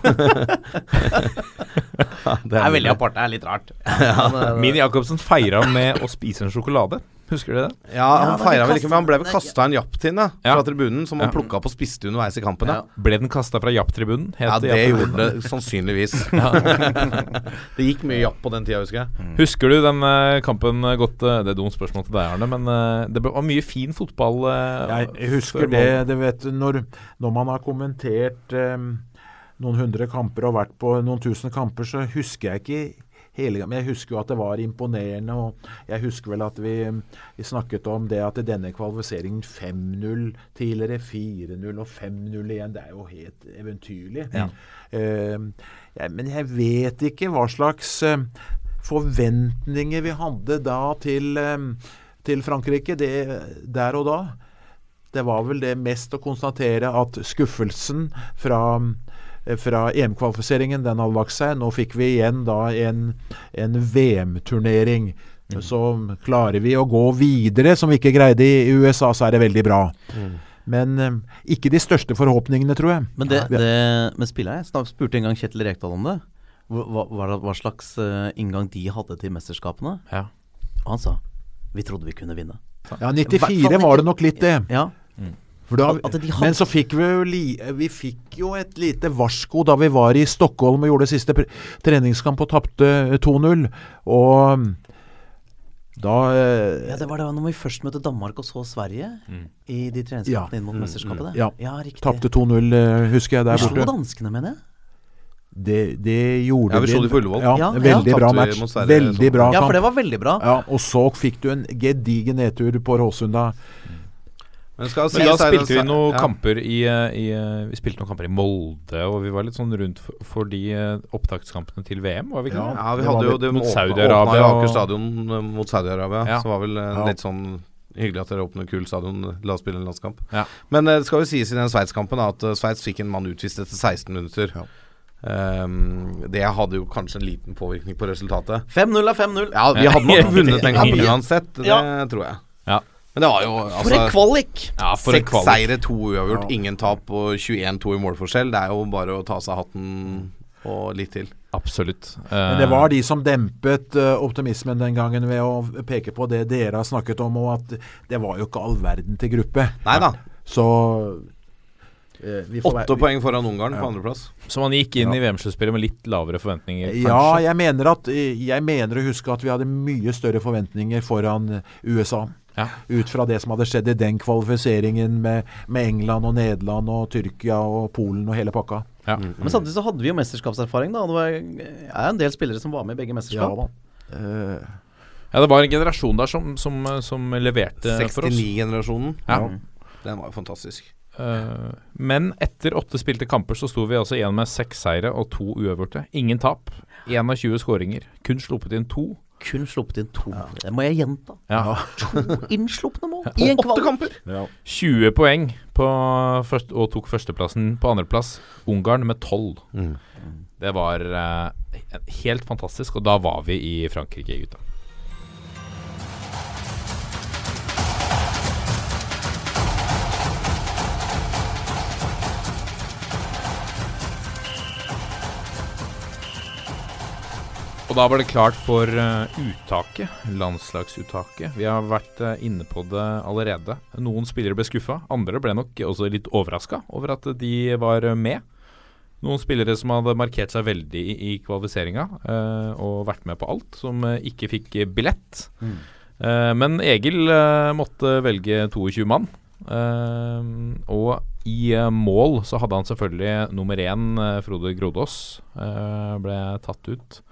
ja, Det er veldig apart, det er litt rart. Ja, Mini Jacobsen feira med å spise en sjokolade. Husker du det? Ja, han ja, feira vel ikke, men han ble vel kastet- kasta en japp til ja, fra tribunen, som han Ja. plukka opp og spiste underveis i kampen. Ja, Ble den kasta fra Japp-tribunen? Ja det gjorde det sannsynligvis. det gikk mye japp på den tida, husker jeg. Husker du den eh, kampen godt eh, Det er dumt spørsmål til deg, Arne, men eh, det var mye fin fotball. Jeg, husker det, det vet, når, når man har kommentert um, noen hundre kamper og vært på noen tusen kamper, så husker jeg ikke hele Men jeg husker jo at det var imponerende, og jeg husker vel at vi, vi snakket om det at denne kvalifiseringen 5-0 tidligere, 4-0 og 5-0 igjen, det er jo helt eventyrlig. Ja. Uh, ja, men jeg vet ikke hva slags uh, forventninger vi hadde da til, uh, til Frankrike det, der og da. Det var vel det mest å konstatere at skuffelsen fra, fra EM-kvalifiseringen den hadde lagt seg. Nå fikk vi igjen da en, en VM-turnering. Så klarer vi å gå videre, som vi ikke greide i USA, så er det veldig bra. Men eh, ikke de største forhåpningene, tror jeg. Men det, det med spillere Jeg spurte en gang Kjetil Rekdal om det. Hva, hva, slags eh, inngang de hadde til mesterskapene. Ja. Og han sa vi trodde vi kunne vinne. Ja, 94 var det nok litt det. Ja, For da, At- at hadde- Men så fikk vi jo li, Vi fikk jo et lite varsko da vi var i Stockholm og gjorde siste pre- treningskamp og tapte eh, 2-0. Og da eh, ja, det var det når vi først møtte Danmark og så Sverige i de treningskampene inn mot mesterskapet. Mm, Ja. riktig. tapte 2-0, eh, husker jeg, der Vi slo danskene, mener jeg. Det, det gjorde Ja, vi slo de på Ullevål. Ja, Ja, ja. veldig bra match. Sverige, Veldig bra kamp. Ja, for det var veldig bra. Ja, og så fikk du en gedigen nedtur på Råsunda. Men, skal Men da spilte vi noen ja. kamper i, i Vi spilte noen kamper i Molde, og vi var litt sånn rundt for, for de eh, opptakskampene til VM, var vi ikke Ja. Ja, vi hadde jo det mot Saudi-Arabia åpna Aker stadion eh, mot Saudi-Arabia. Ja. Så var vel eh, Ja. litt sånn hyggelig at dere åpner kul stadion. La oss spille en landskamp. Ja. Men det skal jo sies i den Sveits-kampen at Sveits fikk en mann utvist etter 16 minutter. Ja. Um, det hadde jo kanskje en liten påvirkning på resultatet. 5-0 er 5-0. Ja, vi hadde nok vunnet den kampen uansett, det Ja. tror jeg. Ja. Men det var jo For en altså kvalik! Ja, for Seks kvalik. seire, to uavgjort, ingen tap og 21-2 i målforskjell. Det er jo bare å ta seg hatten og litt til. Absolutt. Men det var de som dempet eh, optimismen den gangen ved å peke på det dere har snakket om, og at det var jo ikke all verden til gruppe. Nei da. Så eh, vi får Åtte poeng foran Ungarn på andreplass. Så man gikk inn Ja. i VM-sluttspillet med litt lavere forventninger, kanskje? Ja, jeg mener, at, jeg mener å huske at vi hadde mye større forventninger foran USA. Ja. Ut fra det som hadde skjedd i den kvalifiseringen med, med England og Nederland og Tyrkia og Polen og hele pakka. Ja. Men samtidig så hadde vi jo mesterskapserfaring, da. Det var, er en del spillere som var med i begge mesterskap. Ja da. Uh, Ja, det var en generasjon der som, som, som leverte for oss. 69-generasjonen. Ja. Den var jo fantastisk. Uh, men etter åtte spilte kamper så sto vi altså igjen med seks seire og to uavgjorte. Ingen tap. 21 skåringer. Kun sluppet inn to. Kun sluppet inn to. Det må jeg gjenta. Ja. To innslupne mål i en kvalik. kamper! 20 poeng på først, og tok førsteplassen på andreplass. Ungarn med 12. Mm. Det var uh, helt fantastisk, og da var vi i Frankrike, gutta. Da var det klart for eh, uttaket, landslagsuttaket. Vi har vært eh, inne på det allerede. Noen spillere ble skuffa, andre ble nok også litt overraska over at de var med. Noen spillere som hadde markert seg veldig i, kvalifiseringa eh, og vært med på alt, som ikke fikk billett. Mm. men Egil måtte velge 22 mann. Og i mål så hadde han selvfølgelig nummer én, Frode Grodås, ble tatt ut.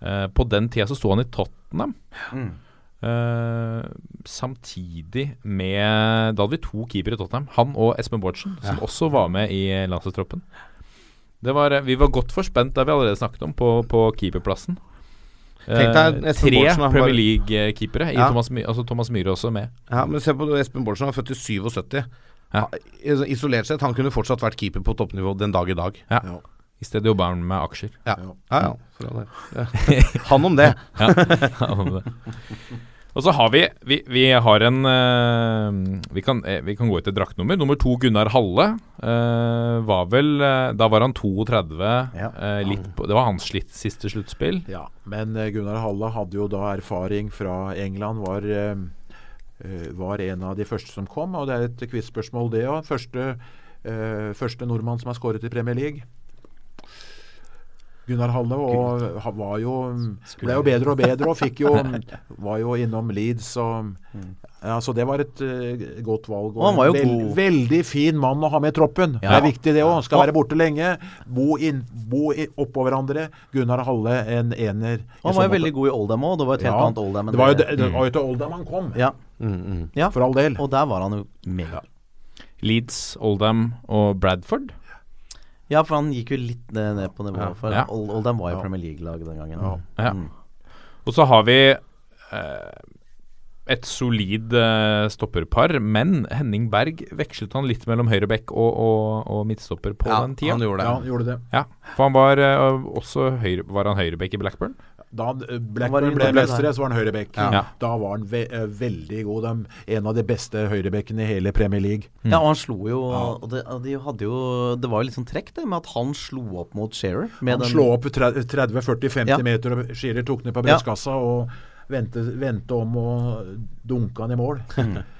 Eh, på den tida så sto han i Tottenham. Eh, samtidig med Da hadde vi to keepere i Tottenham. Han og Espen Bårdsen, som også var med i landslagstroppen. Var, eh, vi var godt forspent, det har vi allerede snakket om, på, på keeperplassen. Uh, deg tre Premier League-keepere. Ja. Thomas, altså Thomas Myhre også med. Ja, men se på Espen Bårdsen, han er født i 77. Ja. Isolert sett, han kunne fortsatt vært keeper på toppnivå den dag i dag. Ja. I stedet jobber han med aksjer. Ja, ja. ja, for all del. Ja. Han om det. Ja, han om det. Og så har vi Vi, vi har en uh, vi, kan, eh, vi kan gå etter draktnummer. Nummer to, Gunnar Halle. Uh, var vel uh, Da var han 32. Ja. eh, litt på, det var hans slitt, siste sluttspill. Ja, men Gunnar Halle hadde jo da erfaring fra England. Var, var en av de første som kom, og det er et quiz-spørsmål, det òg. Første, eh, første nordmann som har skåret i Premier League. Gunnar Halle og var jo, ble jo bedre og bedre og fikk jo var jo innom Leeds og ja, Så det var et uh, godt valg. Og han var jo veld, god. veldig fin mann å ha med i troppen. Det er viktig, det òg. Skal være borte lenge. Bo, inn, bo i, oppå hverandre. Gunnar Halle, en ener. Han var jo veldig god i Oldham òg. Det var et helt Ja, annet Oldham enn Det var jo det- det, var jo til Oldham han kom. Ja. Mm, mm. For all del. Og der var han jo meget. Leeds, Oldham og Bradford. Ja, for han gikk jo litt ned, ned på nivået. Ja. For Ja. Old- Oldham var jo Ja. Premier League-lag den gangen. Ja. Ja. Mm. Og så har vi eh, et solid eh, stopperpar, men Henning Berg vekslet han litt mellom høyrebekk og, og, og midtstopper på Ja, den tida. han gjorde det. Ja, han gjorde det. Ja, for han var eh, også høyre, Var han høyrebekk i Blackburn? Da Han eh, Blackburn ble mestere, så var han høyreback. Ja. Da var han ve eh, veldig god. De, en av de beste høyrebackene i hele Premier League. Ja, og han slo jo Ja. Og det, de hadde jo Det var jo litt sånn trekk, det, med at han slo opp mot Shearer. Han den- slo opp 30-40-50 Ja. meter, og Shearer tok ned på brystkassa og vendte, vente om og dunke han i mål.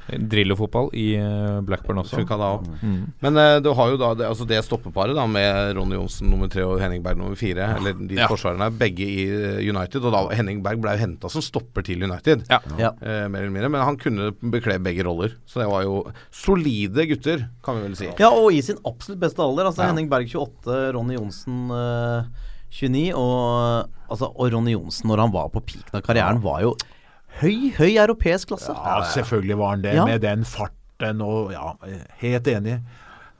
Drillo-fotball i eh, Blackburn også. Funka da òg. Mm. Men eh, du har jo da det, altså det stoppeparet da med Ronny Johnsen nummer tre og Henning Berg nummer fire. Eller de Ja. forsvarerne er begge i eh, United. Og da Henning Berg ble jo henta som stopper til United. Ja. Ja. Eh, mer eller mindre. Men han kunne bekle begge roller. Så det var jo solide gutter, kan vi vel si. Ja, og i sin absolutt beste alder. Altså Ja. Henning Berg 28, Ronny Johnsen eh, 29. Og, altså, og Ronny Johnsen, når han var på peaken av karrieren, var jo høy, høy europeisk klasse. Ja, selvfølgelig var han det, Ja. med den farten og Ja, helt enig.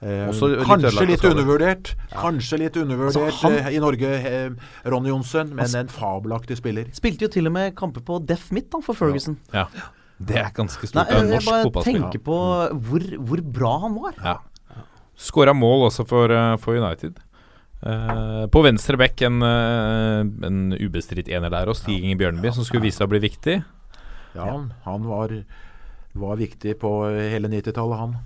Eh, Også litt kanskje litt undervurdert. Kanskje litt undervurdert Altså, han- eh, i Norge, eh, Ronny Johnsen, men en fabelaktig spiller. Spilte jo til og med kamper på Deaf Midt da, for Ferguson. Ja. Det er ganske stort. Nei, jeg, jeg bare tenker på hvor, hvor bra han var. Ja. Skåra mål også for, eh, for United. Eh, på venstre bekk en, uh, en ubestridt ener der, og Stig Inge Bjørneby, som skulle vise seg å bli viktig. Ja, han- var, var viktig på hele 90-tallet, han.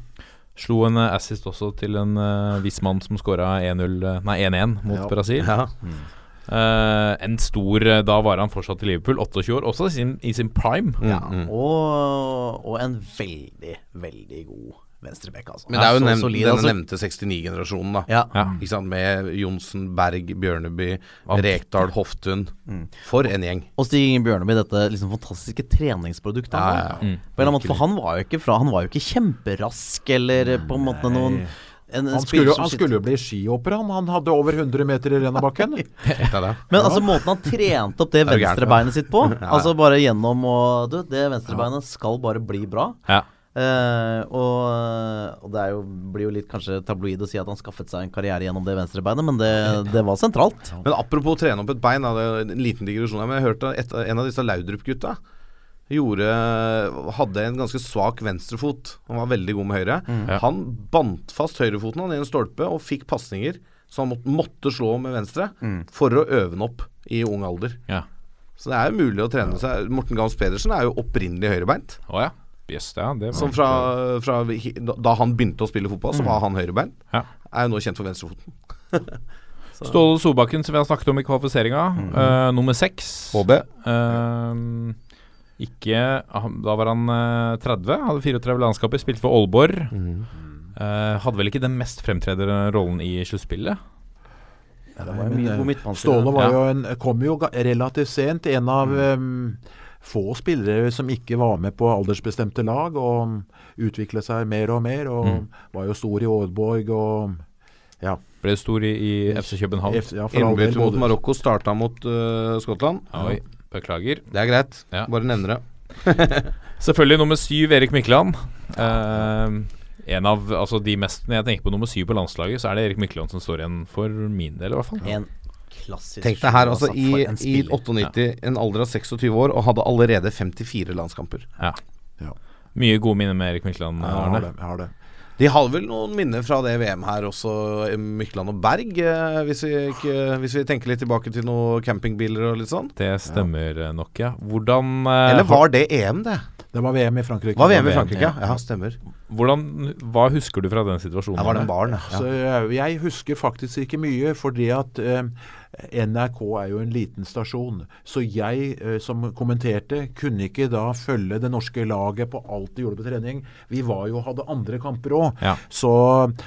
Slo en eh, assist også til en uh, viss mann som skåra 1-0 eh, Nei, 1-1 mot Ja. Brasil. Ja. Uh, en stor eh, Da var han fortsatt i Liverpool, 28 år, også i sin, i sin prime. Ja, og, og en veldig, veldig god venstrebekk, altså. Men det er jo nevnt, solid, denne altså. nevnte 69-generasjonen, da. Ja. Ja. Ikke sant? Med Johnsen, Berg, Bjørneby. Rekdal, Hoftun. Mm. For en gjeng. Og Stig Bjørneby, dette liksom fantastiske treningsproduktet. Ja, Ja, ja, Mm. På en eller annen måte, For han var jo ikke fra Han var jo ikke kjemperask eller på en måte noen en, en Han skulle, han skulle jo bli skihopper, han. Han hadde over 100 meter i Rennabakken. Tenk. Men altså måten han trente opp det venstrebeinet sitt på Ja. Altså bare gjennom å Du, det venstrebeinet skal bare bli bra. Ja. Eh, og, og det jo, blir jo litt kanskje tabloid å si at han skaffet seg en karriere gjennom det venstrebeinet, men det, det var sentralt. Men apropos trene opp et bein, det er en liten digresjon her. Men jeg hørte et, en av disse Laudrup-gutta gjorde hadde en ganske svak venstrefot. Han var veldig god med høyre. Mm. Han bandt fast høyrefoten han i en stolpe og fikk pasninger så han måtte, måtte slå med venstre for å øve den opp i ung alder. Ja. Så det er jo mulig å trene seg. Morten Gams Pedersen er jo opprinnelig høyrebeint. Oh, ja. Yes, ja, det var Som fra, fra Da han begynte å spille fotball, så var han høyrebein. Ja. Er jo nå kjent for venstrefoten. Ståle Solbakken, som vi har snakket om i kvalifiseringa. eh, nummer seks. HB. Uh, ikke Da var han uh, 30, hadde 34 landskaper, spilte for Aalborg. Eh, hadde vel ikke den mest fremtredende rollen i sluttspillet? Midtbanespiller. Ståle var Ja. jo en, kom jo relativt sent. En av em, få spillere som ikke var med på aldersbestemte lag, og utviklet seg mer og mer. Og Mm. var jo stor i Aalborg og ja. Ble stor i, i FC København. F- ja, Innbytter mot Marokko starta mot uh, Skottland. Oi, beklager. Det er greit. Ja. Bare nevner det. Selvfølgelig nummer syv, Erik Mykland. Uh, en av altså de mest Når jeg tenker på nummer syv på landslaget, så er det Erik Mykland som står igjen for min del, i hvert fall. En klassisk Tenk deg her, altså i, en i spiller. 98, en alder av 26 år, og hadde allerede 54 landskamper. Ja Mye gode minner med Erik Mykland. Ja, jeg har det. Jeg har det. De har vel noen minner fra det VM her også, eh, Mykland og Berg, eh, hvis vi, ikke, hvis vi tenker litt tilbake til noen campingbiler og litt sånn. Det stemmer ja. nok, ja. Hvordan eh, Eller var det EM, det? Det var VM i Frankrike. Var VM i Frankrike, ja. ja. Ja, stemmer. hvordan, Hva husker du fra den situasjonen? Jeg var den en barn, ja. Så jeg, jeg husker faktisk ikke mye, fordi at eh, NRK er jo en liten stasjon. Så jeg eh, som kommenterte, kunne ikke da følge det norske laget på alt de gjorde på trening. Vi var jo, hadde andre kamper òg. Ja. Så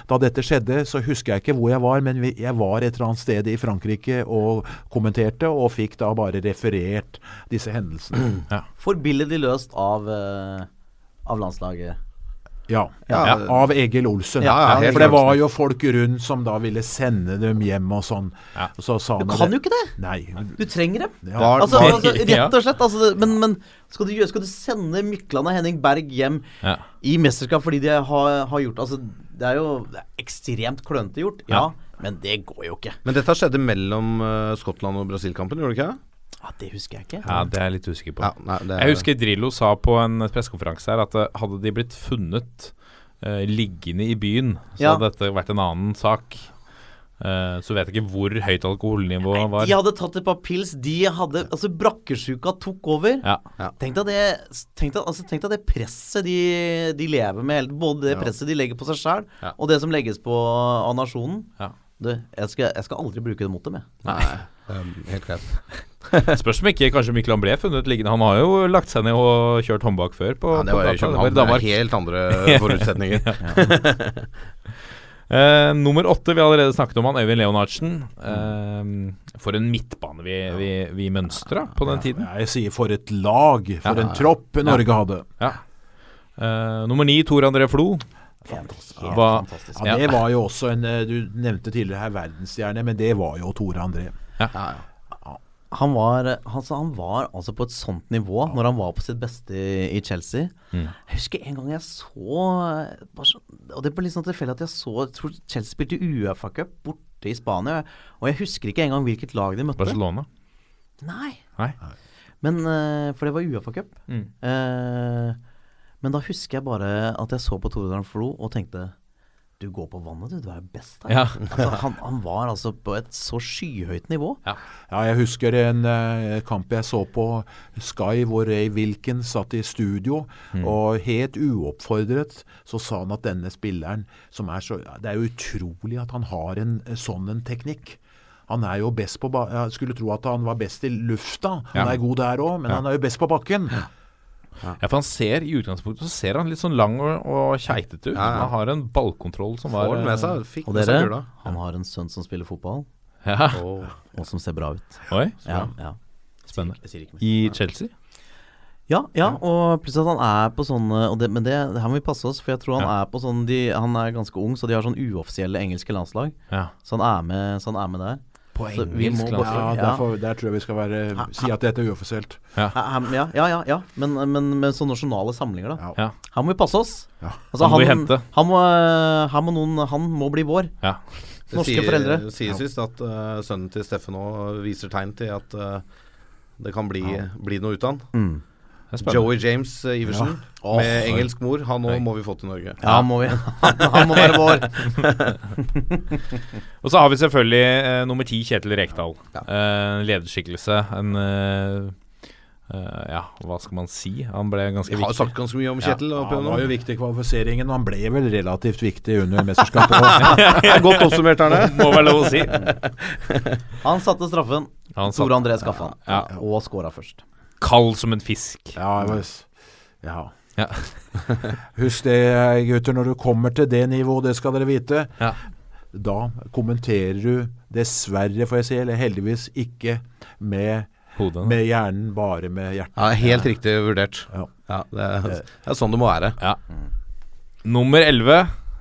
da dette skjedde, så husker jeg ikke hvor jeg var, men vi, jeg var et eller annet sted i Frankrike og kommenterte, og fikk da bare referert disse hendelsene. Forbilledlig løst av, eh, av landslaget. Ja. Ja. Av Egil Olsen. Ja, ja, For det var jo folk rundt som da ville sende dem hjem og sånn. Ja. Og så sa Du han kan jo ikke det! Nei. Du trenger dem. Ja. Var- Altså, var- altså Rett og slett. Altså, men men skal, du, skal du sende Mykland og Henning Berg hjem Ja. i mesterskap fordi de har, har gjort Altså, det er jo det er ekstremt klønete gjort, ja, Ja. men det går jo ikke. Men dette skjedde mellom uh, Skottland og Brasil-kampen, gjorde det ikke? Ja, Det husker jeg ikke. ja, det er jeg litt usikker på. Ja, nei, det, Jeg husker Drillo sa på en pressekonferanse her at eh, hadde de blitt funnet uh, liggende i byen, så Ja. hadde dette vært en annen sak. Uh, så vet jeg ikke hvor høyt alkoholnivået var. De hadde tatt et par pils. De hadde Altså, brakkesjuka tok over. Ja. Tenk deg det Tenk deg, altså, tenk deg det presset de, de lever med. Både det presset de legger på seg sjøl, Ja. og det som legges på av nasjonen. Ja. Du, jeg skal, jeg skal aldri bruke det mot dem, jeg. Nei, er helt greit. Spørs om ikke kanskje Mykland ble funnet liggende. Han har jo lagt seg ned og kjørt håndbak før. På, Ja, det var jo data. København. Helt andre forutsetninger. uh, nummer åtte, vi har allerede snakket om han, Øyvind Leonardsen. Uh, for en midtbane vi, vi, vi mønstra på den tiden. Jeg sier for et lag, for Ja. en tropp Norge hadde. Ja. Uh, nummer ni, Tor André Flo. Helt Hva- fantastisk. Ja, Det var jo også en eh, Du nevnte tidligere her verdensstjerne, men det var jo Tore André. Han var, han, han var altså på et sånt nivå når han var på sitt beste i, Chelsea. Mm. Jeg husker en gang jeg så bare så, Og det ble litt sånn tilfeldig at jeg så jeg tror Chelsea spilte Uefa-cup borte i Spania. Og jeg husker ikke engang hvilket lag de møtte. Barcelona. Nei. Nei. Men uh, For det var Uefa-cup. Mm. Eh, men da husker jeg bare at jeg så på Tore Darn Flo og tenkte Du går på vannet, du. Du er best her. Ja. altså, han, han var altså på et så skyhøyt nivå. Ja, jeg husker en uh, kamp jeg så på Sky hvor Ray Wilkins satt i studio, og helt uoppfordret så sa han at denne spilleren som er så Det er jo utrolig at han har en eh, sånn en teknikk. Han er jo best på ba Jeg skulle tro at han var best i lufta. Han Ja. er god der òg, men Ja. han er jo best på bakken. Ja, for han ser I utgangspunktet så ser han litt sånn lang og, og keitete ut. Ja, ja. Han har en ballkontroll som var Får den med eh, seg. Fikk Og med seg dere, kula. han har en sønn som spiller fotball, Ja, og som ser bra ut. Oi, Ja, ja. spennende. I Chelsea? Ja, ja, og plutselig at han er på sånn det, Men det, det her må vi passe oss, for jeg tror han Ja. er på sånn de, Han er ganske ung, så de har sånn uoffisielle engelske landslag. Ja. Så han er med, så han er med der. På Så vi må engelsk bare- Ja, derfor, Der tror jeg vi skal være, si at dette er uoffisielt. Ja, ja, ja, ja, ja. Men, men med sånne nasjonale samlinger, da. Ja. Her må vi passe oss. Ja. Altså, Han må vi hente. Han må, eh, her må noen Han må bli vår. ja. Det Norske sier, foreldre. sies visst at uh, sønnen til Steffen òg viser tegn til at uh, det kan bli, bli noe ut av han. Mm. Joey James eh, Iversen Åh, med engelsk mor. Han òg må vi få til Norge. Ja, han må vi. Han må være vår. Og så har vi selvfølgelig eh, nummer ti, Kjetil Rekdal. Eh, lederskikkelse. En eh, eh, Ja, hva skal man si? Han ble ganske viktig. Vi har viktig. sagt ganske mye om Kjetil. Ja, han var jo viktig i kvalifiseringen, og han ble vel relativt viktig under mesterskapet òg. Godt oppsummert, Arne. Må være lov å si. Han satte straffen. Han satt Tore André skaffa han. Ja. Og skåra først. Kald som en fisk. Ja, hvis, ja. Ja. Husk det, gutter, når du kommer til det nivået, det skal dere vite. Ja. Da kommenterer du dessverre, får jeg si, eller heldigvis ikke med, Hodet. med hjernen, bare med hjertet. Ja, helt riktig vurdert. Ja. Ja, det, er, det er sånn det må være. Ja. Nummer 11.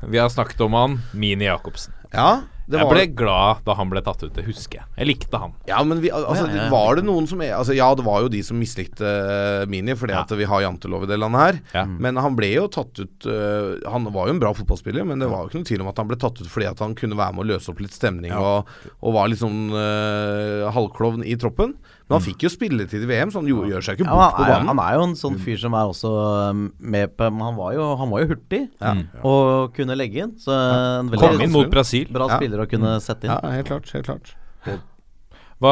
Vi har snakket om han. Mini Jacobsen. Ja, Jeg var ble glad da han ble tatt ut, det husker jeg. Jeg likte han. Ja, men vi, altså, ja, ja. var det noen som altså, Ja, det var jo de som mislikte uh, Mini, fordi Ja. at vi har jantelov i det landet her. Ja. Men han ble jo tatt ut uh, Han var jo en bra fotballspiller, men det var jo ikke noe tvil om at han ble tatt ut fordi at han kunne være med å løse opp litt stemning og, og var litt sånn uh, halvklovn i troppen. Men han fikk jo spilletid i VM, så han gjør seg ikke Ja, bort på han, er, banen. han er jo en sånn fyr som er også um, med på Men han var jo, han var jo hurtig Ja. og kunne legge inn. Så en Kom inn mot Brasil. bra Ja. spiller å kunne sette inn. Ja, helt klart. Helt klart. Hva,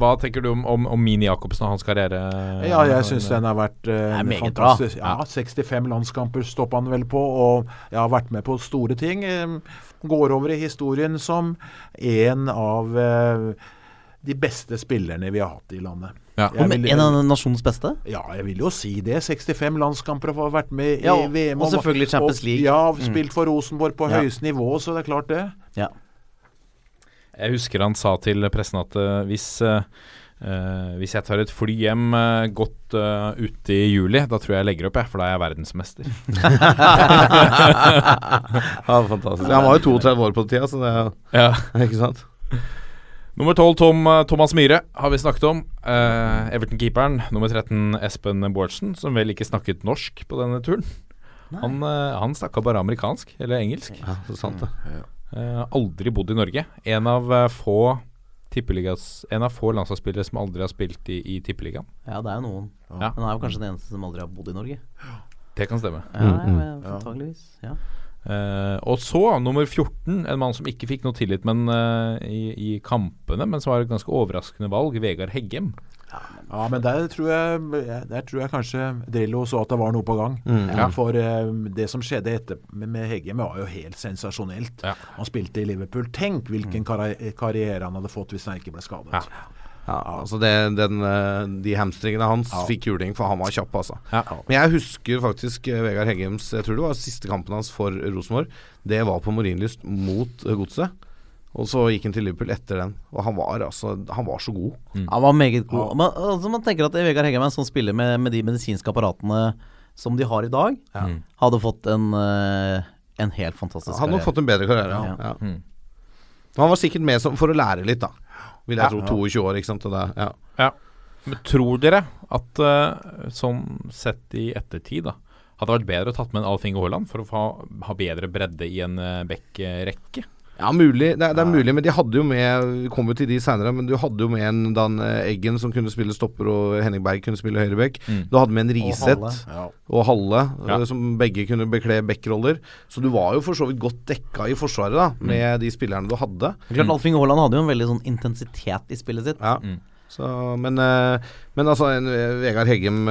hva tenker du om, om, om Mini Jacobsen og hans karriere? Ja, jeg syns den har vært uh, fantastisk. Ja, 65 landskamper stoppa han vel på, og jeg har vært med på store ting. Eh, Går over i historien som en av eh, de beste spillerne vi har hatt i landet. Ja. Vil- en av nasjonens beste. Ja, jeg vil jo si det. 65 landskamper og har vært med Ja, i VM. og selvfølgelig Champions League. Og, ja, spilt for Rosenborg på Ja. høyeste nivå, så det er klart det. Ja. Jeg husker han sa til pressen at uh, hvis uh, Uh, hvis jeg tar et fly hjem uh, godt uh, ute i juli, da tror jeg jeg legger opp, jeg, for da er jeg verdensmester. Ja, fantastisk. Han var jo 32 år på den tida, så det er ja. Ikke sant? Nummer 12 Tom, eh, Thomas Myhre har vi snakket om. Eh, Everton-keeperen. Nummer 13 Espen Bårdsen, som vel ikke snakket norsk på denne turen. Han, uh, han snakka bare amerikansk, eller engelsk. Ja, så sant det. Eh, aldri bodd i Norge. En av eh, få tippeligas En av få landslagsspillere som aldri har spilt i, i tippeligaen. ja, det er jo noen. Ja. Men han er jo kanskje den eneste som aldri har bodd i Norge. Det kan stemme. Ja, ja, antageligvis. Ja. Eh, og så, nummer 14, en mann som ikke fikk noe tillit men, uh, i, i kampene, men som var et ganske overraskende valg, Vegard Heggem. Ja, men der tror jeg, der tror jeg kanskje Drillo så at det var noe på gang. Mm. Ja, For uh, det som skjedde etter med, med Heggem var jo helt sensasjonelt. Ja. Han spilte i Liverpool. Tenk hvilken karri- karriere han hadde fått hvis han ikke ble skadet. Ja. Ja, altså det, den, eh, De hamstringene hans fikk juling, for han var kjapp, altså. Ja. Men jeg husker faktisk eh, Vegard Heggems Jeg tror det var siste kampen hans for Rosenborg. Det var på Marienlyst mot eh, Godset. Og så gikk han til Liverpool etter den. Og han var altså Han var så god. Han var meget god. Man, altså, man tenker at Vegard Heggem er en sånn spiller med, med de medisinske apparatene som de har i dag, ja. hadde fått en, en helt fantastisk Han hadde karriere. fått en bedre karriere. Ja. Ja. Ja. Mm. Han var sikkert med som, for å lære litt, da. Vil jeg Ja. tro. 22 år, ikke sant. Og det, ja. Ja. Men tror dere at uh, sånn sett i ettertid, da hadde det vært bedre å tatt med en Alf Inge Haaland for å få, ha bedre bredde i en uh, Beck-rekke? Ja, mulig. Det er, det er mulig, men de hadde jo med Vi kommer jo til de seinere, men du hadde jo med en Dan Eggen som kunne spille stopper, og Henning Berg kunne spille høyreback. Mm. Du hadde med en Riseth Halle. og Halle, Ja. eh, som begge kunne bekle backroller. Så du var jo for så vidt godt dekka i forsvaret, da, med de spillerne du hadde. Klart Alf Inge Haaland hadde jo en veldig sånn intensitet i spillet sitt. Ja. Mm. Så, men, eh, men altså, en, eh, Vegard Heggem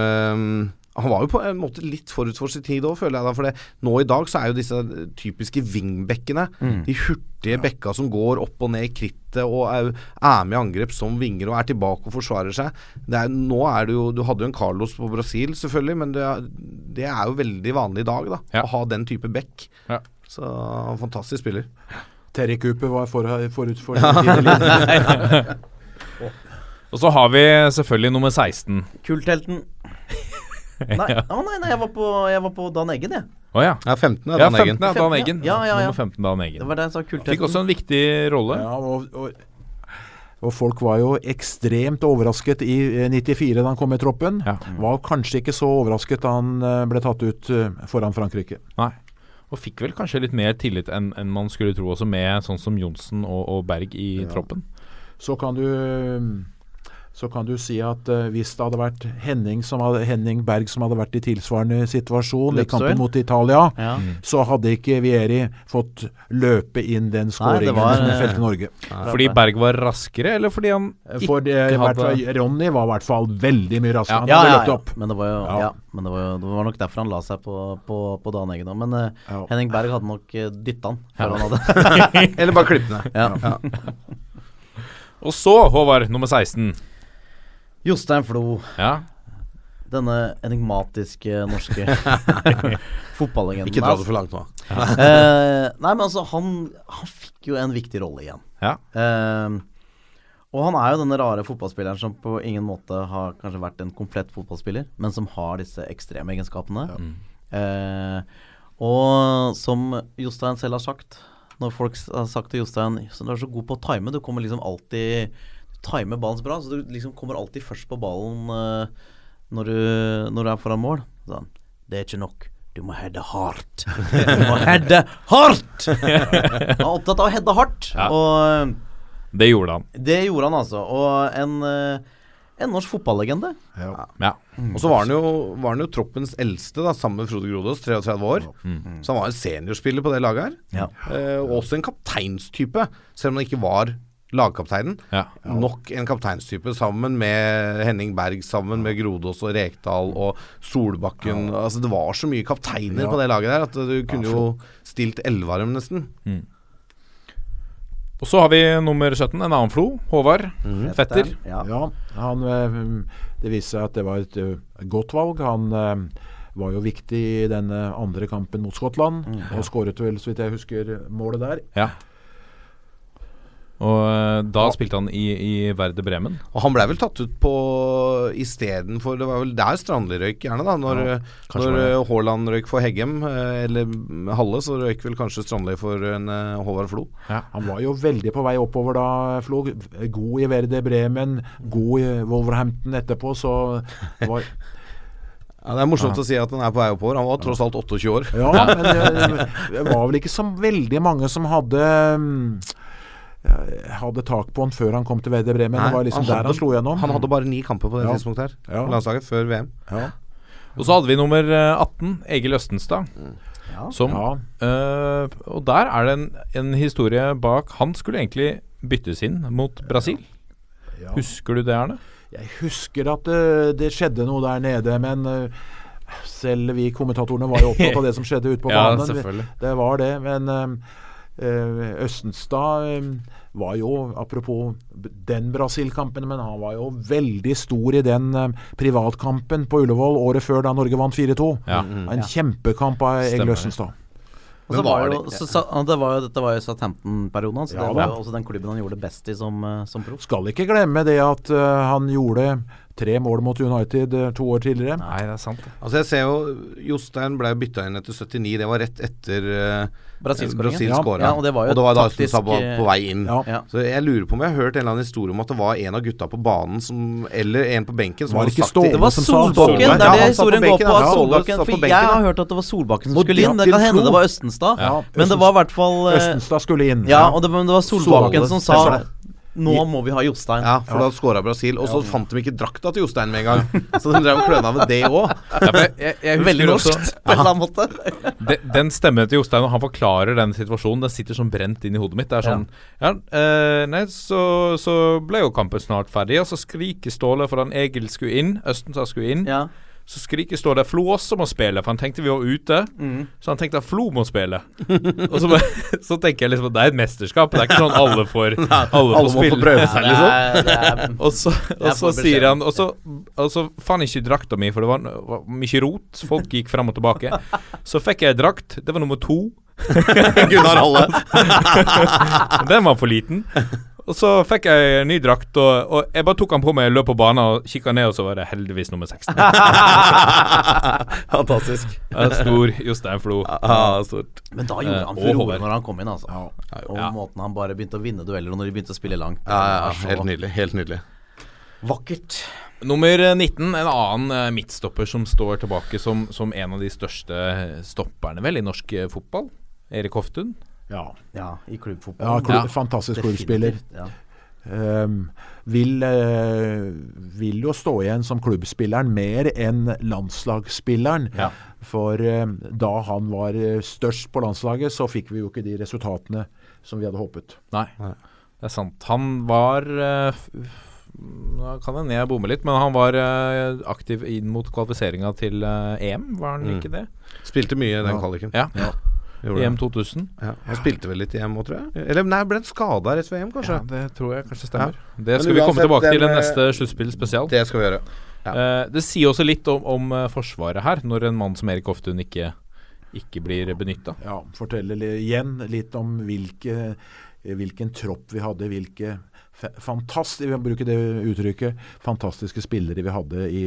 han var jo på en måte litt forut for sin tid òg, føler jeg da. For det, nå i dag så er jo disse typiske wingbackene, Mm. de hurtige bekka som går opp og ned i krittet og er, er med i angrep som vinger og er tilbake og forsvarer seg. Det er, nå er det jo Du hadde jo en Carlos på Brasil, selvfølgelig, men det, er- det er jo veldig vanlig i dag, da. Ja. Å ha den type bekk. Ja. Så fantastisk spiller. Terry Cooper var for, forut for sin tid. Og så har vi selvfølgelig nummer 16. Kulthelten. Nei, å nei, nei, jeg var på, jeg var på Dan Eggen, jeg. Å ja. Ja, 15 er Ja, Dan Eggen. 15 er Dan Eggen. Ja, ja, ja. Nummer 15 Dan Eggen. Det var det jeg sa. Kulthelten. Fikk også en viktig rolle. Ja, og, og, og folk var jo ekstremt overrasket i eh, 94 da han kom i troppen. Ja. Var kanskje ikke så overrasket da han eh, ble tatt ut eh, foran Frankrike. Nei. Og fikk vel kanskje litt mer tillit enn en man skulle tro, også med sånn som Johnsen og, og Berg i troppen. Så kan du så kan du si at uh, hvis det hadde vært Henning, som hadde, Henning Berg som hadde vært i tilsvarende situasjon i kampen mot Italia, Ja. så hadde ikke Vieri fått løpe inn den skåringen som eh, felte Norge. Fordi Berg var raskere, eller fordi han For det, ikke hadde Ronny var i hvert fall veldig mye raskere. Han hadde ja, løpt ja. opp. Men det var jo Ja. ja. men det var, jo, det var nok derfor han la seg på, på, på Dan Eggen òg. Men uh, Ja. Henning Berg hadde nok uh, dytta han før han hadde Eller bare klippet ned. ja. Og så, Håvard, nummer 16. Jostein Flo, Ja. denne enigmatiske norske fotballegenden. Ikke dra det for langt nå. Eh, nei, men altså, han, han fikk jo en viktig rolle igjen. Ja. Eh, og han er jo denne rare fotballspilleren som på ingen måte har kanskje vært en komplett fotballspiller, men som har disse ekstremegenskapene. Eh, og som Jostein selv har sagt, når folk har sagt til Jostein Du er så god på å time, du kommer liksom alltid timer ballen så bra, så du liksom kommer alltid først på ballen uh, når, du, når du er foran mål. Sånn. Det er ikke nok. Du må heade hardt. Du må heade hardt! Han er opptatt av å heade hardt. Ja. Og Det gjorde han. det gjorde han altså. Og en, uh, en norsk fotballegende. Ja. Og så var han, jo, var han jo troppens eldste, da, sammen med Frode Grodås, 33 år. Så han var en seniorspiller på det laget her. Ja. Eh, også en kapteinstype, selv om han ikke var lagkapteinen. Ja. Nok en kapteinstype sammen med Henning Berg, sammen med Grodås og Rekdal og Solbakken. Altså Det var så mye kapteiner Ja. på det laget der at du kunne jo stilt elleve av dem, nesten. Og så har vi nummer 17, en annen Flo. Håvard. Fetter. Ja. Ja, han, eh, det viste seg at det var et eh, godt valg. Han eh, var jo viktig i denne andre kampen mot Skottland, og skåret vel, så vidt jeg husker, målet der. Ja. Og eh, da spilte han i, i Verde Bremen. Og han blei vel tatt ut på istedenfor Det var vel der Strandli røyk, gjerne, da. Når, ja, når eh, Haaland røyk for Heggem, eh, eller Halle, så røyk vel kanskje Strandli for en Håvard Flo. Han var jo veldig på vei oppover da, Flo. God i Verde Bremen, god i Wolverhampton etterpå, så det var Ja, det er morsomt å si at han er på vei oppover. Han var tross alt 28 år. Ja, men det, det var vel ikke så veldig mange som hadde mm, hadde tak på han før han kom til VD Bremen. Nei, det var liksom han der han slo gjennom. Han hadde bare ni kamper på det Ja. tidspunktet her. Ja. Landslaget før VM. ja. Og så hadde vi nummer eh, 18, Egil Østenstad. Som Ja. eh, Og der er det en, en historie bak. Han skulle egentlig byttes inn mot Brasil. Ja. Husker du det, Erne? Jeg husker at det, det skjedde noe der nede, men eh, selv vi kommentatorene var jo opptatt av det som skjedde ute på banen. Det var det, men eh, eh, Østenstad eh, var jo, apropos den Brasil-kampen, men han var jo veldig stor i den eh, privatkampen på Ullevål året før da Norge vant 4-2. Ja. En kjempekamp av Egil Østenstad. Men var det, jo, det- så, det var jo, dette var jo Southampton-perioden hans. Ja, det var jo også den klubben han gjorde best i som, eh, som proff. Skal ikke glemme det at uh, han gjorde tre mål mot United eh, to år tidligere. Nei, det er sant. Altså jeg ser jo Jostein ble bytta inn etter 79. Det var rett etter Brasil-skåringen. Brasil Ja. skåra. Ja, og det var jo da taktisk, på, eh, på vei inn. Ja. Ja. Så jeg lurer på om jeg har hørt en eller annen historie om at det var en av gutta på banen som Eller en på benken som Var hadde sagt Ståle Det var Solbakken, det er det historien går på. At Solbakken for jeg har hørt at det var Solbakken som skulle inn. Det kan hende det var Østenstad. Ja, Men det var i hvert fall eh, Østenstad skulle inn. Ja, og det, men det var Solbakken som sa det. Nå må vi ha Jostein. Ja, for da skåra Brasil. Og så fant de ikke drakta til Jostein med en gang. Så de drev og kløna med det òg. Veldig norsk norskt på en eller annen måte. De, den stemmen til Jostein og han forklarer den situasjonen, den sitter som brent inn i hodet mitt. Det er sånn Ja, eh, nei, så, så ble jo kampen snart ferdig, og så skriker Ståle for han Egil skulle inn, Østensar skulle inn. Ja. Så skriker står det Flo også må spille, for han tenkte vi var ute. Så han tenkte at Flo må spille. og så, så tenker jeg liksom at det er et mesterskap. Det er ikke sånn alle får, alle får Alle må få prøve seg, liksom. Det er, det er, Og så, og så sier han Og så, og så fant jeg ikke drakta mi, for det var, var mye rot. Folk gikk fram og tilbake. Så fikk jeg drakt. Det var nummer to. Gunnar Halle. Den var for liten. Og så fikk jeg en ny drakt, og, og jeg bare tok han på meg, løp på banen og kikka ned, og så var det heldigvis nummer 16. Fantastisk. Stor Jostein Flo. Ja, stort. men da gjorde han Eh, furore når han kom inn, altså. Og Ja. måten han bare begynte å vinne dueller, og når de begynte å spille langt. Ja, ja, ja. helt nydelig. Helt nydelig. Vakkert. Nummer 19, en annen eh, midtstopper som står tilbake som, som en av de største stopperne vel i norsk eh, fotball. Erik Hoftun. Ja, Ja, i klubbfotball. ja, klubb, Ja. fantastisk klubbspiller. Ja. Ehm, vil, uh, vil jo stå igjen som klubbspilleren mer enn landslagsspilleren. Ja. For uh, da han var eh, størst på landslaget, så fikk vi jo ikke de resultatene som vi hadde håpet. Nei, det er sant. Han var uh, Nå kan hende jeg bommer litt, men han var aktiv inn mot kvalifiseringa til EM, var han Mm. ikke det? Spilte mye i den Ja. kvaliken. Ja. Gjorde EM 2000. Ja. Han spilte vel litt i EM òg, tror jeg. Eller nei, ble han skada rett ved EM, kanskje? Ja, det tror jeg kanskje stemmer. Det Men skal vi komme tilbake til i eh, neste sluttspill spesial. Det skal vi gjøre. Ja. Eh, det sier også litt om, om eh, forsvaret her, når en mann som Erik Hoftun ikke, ikke blir benytta. Ja, Fortelle igjen litt om hvilke, hvilken tropp vi hadde, hvilke fantastiske, vi bruker det uttrykket, fantastiske spillere vi hadde i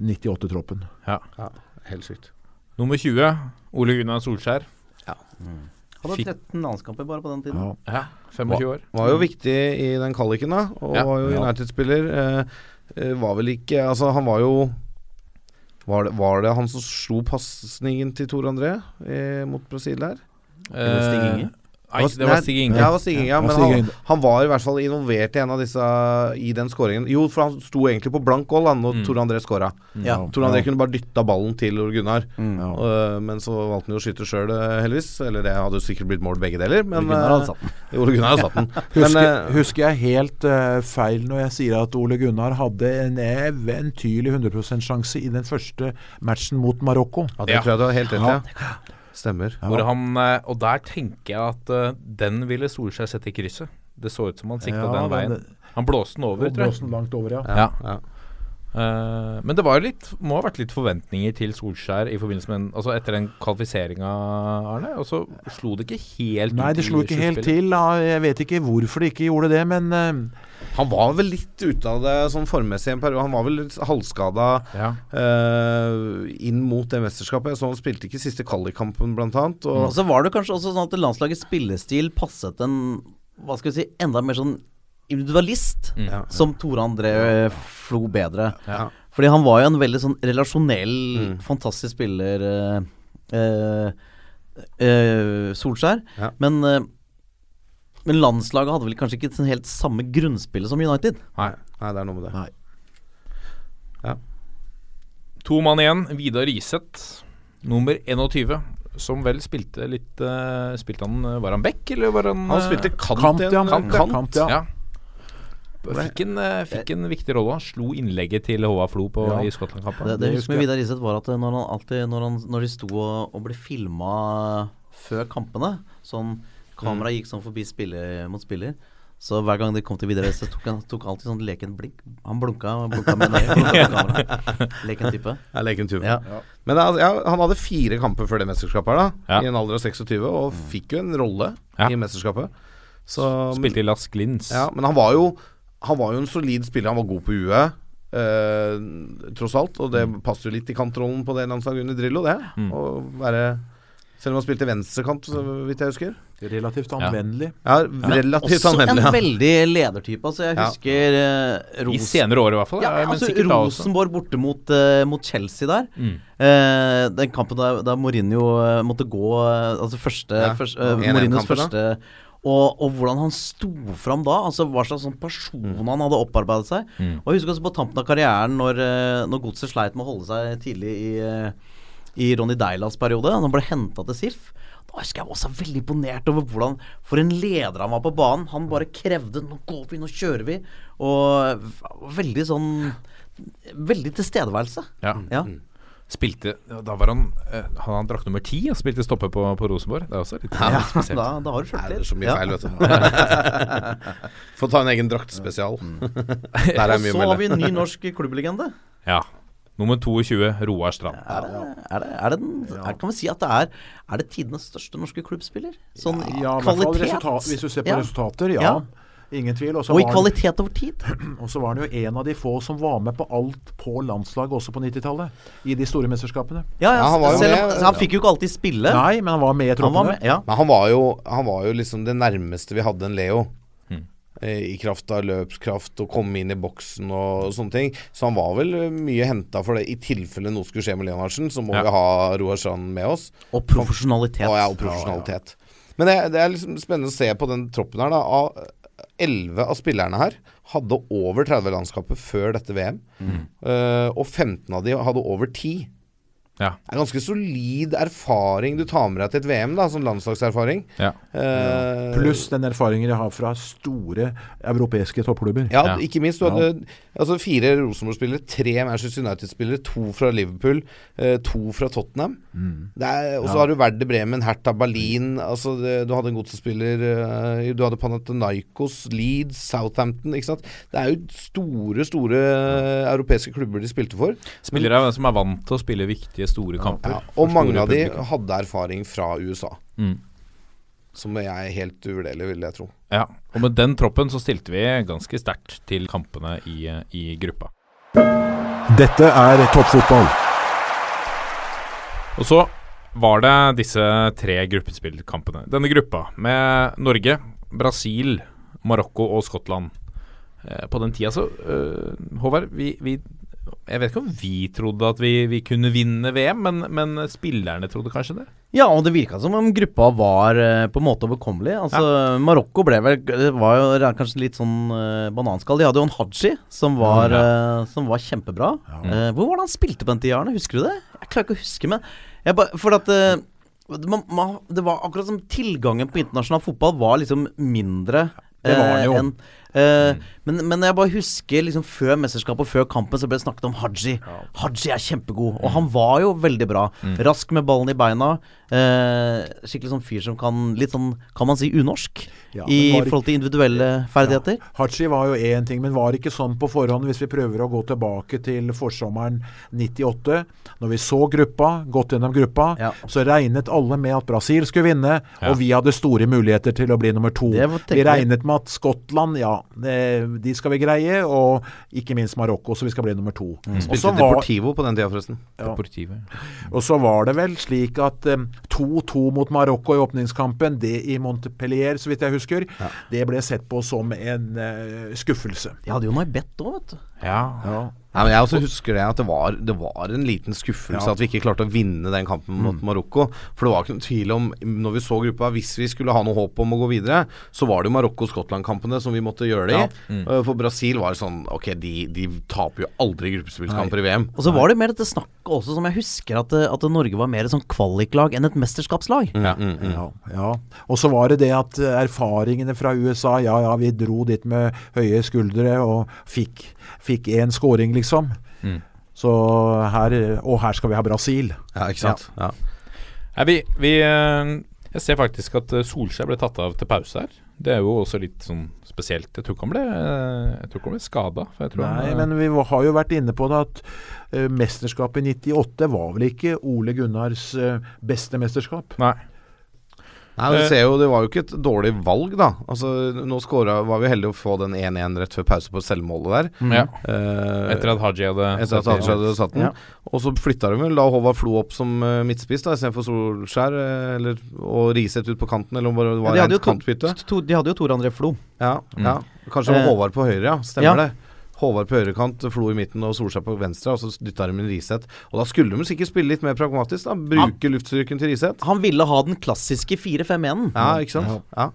98-troppen. Ja. Ja, helt sykt. Nummer 20, Ole Gunnar Solskjær. Hadde 13 landskamper bare på den tiden. Ja. Ja, 25 år. Var jo viktig i den kvaliken, da. Og Ja. var jo. United-spiller. Eh, eh, var vel ikke Altså, han var jo Var det, var det han som slo pasningen til Tor André eh, mot Brasil der? Eh? Nei, det var Stig Inge. Ja, det var Stig Inge, ja, men han, han var i hvert fall involvert i en av disse i den skåringen. Jo, for han sto egentlig på blank goal når Mm. Tor André skåra. Ja. Tor André kunne bare dytta ballen til Ole Gunnar, Mm. Ja. øh, men så valgte han jo å skyte sjøl, heldigvis. Eller det hadde jo sikkert blitt mål begge deler, men Ole Gunnar hadde øh, satt den. Ole Gunnar hadde satt den. Husker, husker jeg helt uh, feil når jeg sier at Ole Gunnar hadde en eventyrlig 100% sjanse i den første matchen mot Marokko? ja, det Ja. tror jeg du har helt rett i. Ja. Ja. Stemmer. Hvor han, eh, og der tenker jeg at eh, den ville Solskjær sette i krysset. Det så ut som han sikta den veien. Han blåste den over, tror jeg. den langt over, ja. Ja. Ja. Eh, men det var litt, må ha vært litt forventninger til Solskjær i forbindelse med en, altså etter den kvalifiseringa, Arne. Og så slo det ikke helt Nei, det slo ikke helt til. Jeg vet ikke hvorfor de ikke gjorde det, men uh, Han var vel litt ute av det sånn formmessig en periode. Han var vel litt halvskada Ja. uh, inn mot det mesterskapet. Så han spilte ikke siste kvalikkampen, blant annet. Og Og så var det kanskje også sånn at landslagets spillestil passet en Hva skal vi si enda mer sånn individualist, Ja. som Tore André Flo bedre. Ja. Fordi han var jo en veldig sånn relasjonell, Mm. fantastisk spiller, eh, eh, eh, Solskjær. Ja. Men, eh, men landslaget hadde vel kanskje ikke sånn helt samme grunnspillet som United. Nei, nei, det er noe med det. Nei. To mann igjen. Vidar Riseth, nummer 21. Som vel spilte litt uh, Spilte han eh, Var han back, eller var han Han eh, spilte kant, Kant, ja. Kant, Kant, kant, ja. Ja. Fikk en, eh, fikk en viktig rolle. Han slo innlegget til Håvard Flo på, Ja. i Skottland-kampen. Det, det husker jeg. Vidar Iseth var at når, han alltid, når, han, når de sto og, og ble filma før kampene Sånn Kameraet gikk sånn forbi spiller mot spiller. Så hver gang de kom til Vidar Iseth, tok han tok alltid sånn leken blink. Han blunka, blunka med øyet. Leken type. Ja, leken type. Ja. Men det er- ja, han hadde fire kamper før det mesterskapet her, da. Ja. I en alder av 26, og fikk jo en rolle Ja. i mesterskapet. Så, Spilte i Las Glins. Ja, men han var jo Han var jo en solid spiller. Han var god på huet, eh, tross alt. Og det passer jo litt i kantrollen på det landslaget under Drillo, det. Mm. Å være Selv om han spilte venstrekant, så vidt jeg husker. Relativt anvendelig. Ja, relativt Også en anvendelig. Ja. veldig ledertype. Altså, jeg Ja. husker eh, I senere år, i hvert fall. ja, ja altså, da også. Rosenborg borte mot, eh, mot Chelsea der. Mm. Eh, den kampen da, der Mourinho måtte gå Altså første, Ja, først- eh, Mourinhos første første og, og hvordan han sto fram da. Altså Hva slags sånn person han hadde opparbeidet seg. Mm. Og jeg husker også på tampen av karrieren, når, eh, når Godset sleit med å holde seg tidlig i, eh, i Ronny Deilas periode. Han ble henta til SIF. Da husker jeg også veldig imponert over hvordan For en leder han var på banen. Han bare krevde 'nå går vi, nå kjører vi'. Og veldig sånn Veldig tilstedeværelse. Ja. Ja. Spilte Da var han Han Hadde drakt nummer ti og spilte stopper på, på Rosenborg? Det er også litt Ja, spesielt. da, da har du Nei, det er så mye feil, vet du. Få ta en egen draktspesial. Der er Og melde. så har vi en ny norsk klubblegende. Ja. Nummer 22, Roar Strand. Er det, er det, er det den, er, kan vi si at det er Er det tidenes største norske klubbspiller? Sånn Ja, kvalitet. resultat, hvis du ser på Ja. resultater, ja. Ja. Ingen tvil. Også Og i kvalitet over tid. Og så var han jo en av de få som var med på alt på landslaget også på 90-tallet. I de store mesterskapene. Ja, ja, Ja, han var selv om, med- han fikk jo ikke alltid spille. Nei, men han var med i troppene. ja. Men han var, jo, han var jo liksom det nærmeste vi hadde en Leo. Mm. Eh, I kraft av løpskraft og komme inn i boksen og sånne ting. Så han var vel eh, mye henta for det. I tilfelle noe skulle skje med Leonardsen, så må Ja. vi ha Roar Strand med oss. Og profesjonalitet. Og, ja, og profesjonalitet. Men det, det er liksom spennende å se på den troppen her, da. Elleve av spillerne her hadde over 30 landskapet før dette VM. Eh, og 15 av de hadde over 10. Ja. Det er ganske solid erfaring du tar med deg til et VM, da, som landslagserfaring. Ja. Eh, Pluss den erfaringen jeg har fra store europeiske toppklubber. Ja, Ja. ikke minst. Du hadde altså fire Rosenborg-spillere, tre Manchester United-spillere, to fra Liverpool, eh, to fra Tottenham. Det er- Og så har du Werder Bremen, Hertha Berlin altså det, Du hadde en godset-spiller eh, Du hadde Panathenaikos, Leeds, Southampton. Ikke sant? Det er jo store, store eh, europeiske klubber de spilte for. Spillere som er vant til å spille viktige, store kamper. Ja, og mange av de publikum. hadde erfaring fra USA. Mm. Som jeg er helt uvurderlig, vil jeg tro. Ja, og med den troppen så stilte vi ganske sterkt til kampene i, i gruppa. Dette er toppfotball. Og så var det disse tre gruppespillkampene. Denne gruppa med Norge, Brasil, Marokko og Skottland. Eh, på den tida så eh, Håvard, vi, vi Jeg vet ikke om vi trodde at vi, vi kunne vinne VM, men, men spillerne trodde kanskje det? Ja, og det virka som om gruppa var eh, på en måte overkommelig. Altså, Marokko ble vel Det var jo kanskje litt sånn uh, bananskall. De hadde jo en Haji som var, eh, som var kjempebra. Eh, hvor var det han spilte på den tida? Husker du det? Jeg klarer ikke å huske, men jeg ba, For at eh, man, man, Det var akkurat som tilgangen på internasjonal fotball var liksom mindre Det var. Eh, men, men jeg bare husker liksom før mesterskapet og før kampen så ble det snakket om Haji. Haji er kjempegod, og han var jo veldig bra. Rask med ballen i beina. Eh, skikkelig sånn fyr som kan Litt sånn, kan man si, unorsk Ja, i ikke- forhold til individuelle ferdigheter. Hachi var jo én ting, men var ikke sånn på forhånd hvis vi prøver å gå tilbake til forsommeren 98. Når vi så gruppa, gått gjennom gruppa, Ja. så regnet alle med at Brasil skulle vinne, Ja. og vi hadde store muligheter til å bli nummer to. Vi regnet med at Skottland, ja, det, de skal vi greie, og ikke minst Marokko, så vi skal bli nummer to. Mm. Og så Spilte var- Deportivo på den tida, forresten. Deportivo. og så var det vel slik at eh, 2-2 mot Marokko i åpningskampen, det i Montpellier, så vidt jeg husker, det ble sett på som en uh, skuffelse. De hadde jo Maibet òg, vet du. Ja. Ja. Nei, men Jeg også husker det at det var, det var en liten skuffelse Ja. at vi ikke klarte å vinne den kampen mot Marokko. For det var ikke noen tvil om, når vi så gruppa, hvis vi skulle ha noe håp om å gå videre, så var det jo Marokko-Skottland-kampene som vi måtte gjøre det i. Uh, For Brasil var sånn Ok, de, de taper jo aldri gruppespillskamper i VM. Og så var det mer dette snakket også, som jeg husker, at, eh, at Norge var mer et sånn kvaliklag enn et mesterskapslag. Ja, mm, mm. Ja, ja. Og så var det det at eh, erfaringene fra USA Ja, ja, vi dro dit med høye skuldre og fikk, fikk én scoring, liksom. Mm. Så her Og her skal vi ha Brasil. ja ikke sant? Ja. Nei, vi, vi eh, Jeg ser faktisk at eh, Solskjær ble tatt av til pause her. Det er jo også litt sånn spesielt. Jeg tror ikke han ble, eh, jeg tror ikke han ble skada. Nei, men vi har jo vært inne på det at mesterskapet i 98 var vel ikke Ole Gunnars beste mesterskap. Nei. Nei, du ser jo, Det var jo ikke et dårlig valg, da. Altså, nå scoret, var vi heldige å få den 1-1 rett før pause på selvmålet der. Ja. Uh, Etter at Haji hadde Etter at Haji hadde satt den. Ja. Og så flytta de vel da Håvard Flo opp som uh, midtspiss da istedenfor Solskjær. eh, eller, og Riseth ut på kanten, eller om det Ja, de, hadde jo to, to, de hadde jo Tor André Flo. Ja, ja. Kanskje det var Eh, Håvard på høyre, ja. Stemmer ja. det. Håvard på høyrekant, Flo i midten og Solskjær på venstre. Og så dytta de inn Riseth. Og da skulle de sikkert spille litt mer pragmatisk, da. Bruke luftstyrken til Riseth. Han ville ha den klassiske 4-5-1-en. Ja, ikke sant. Ja.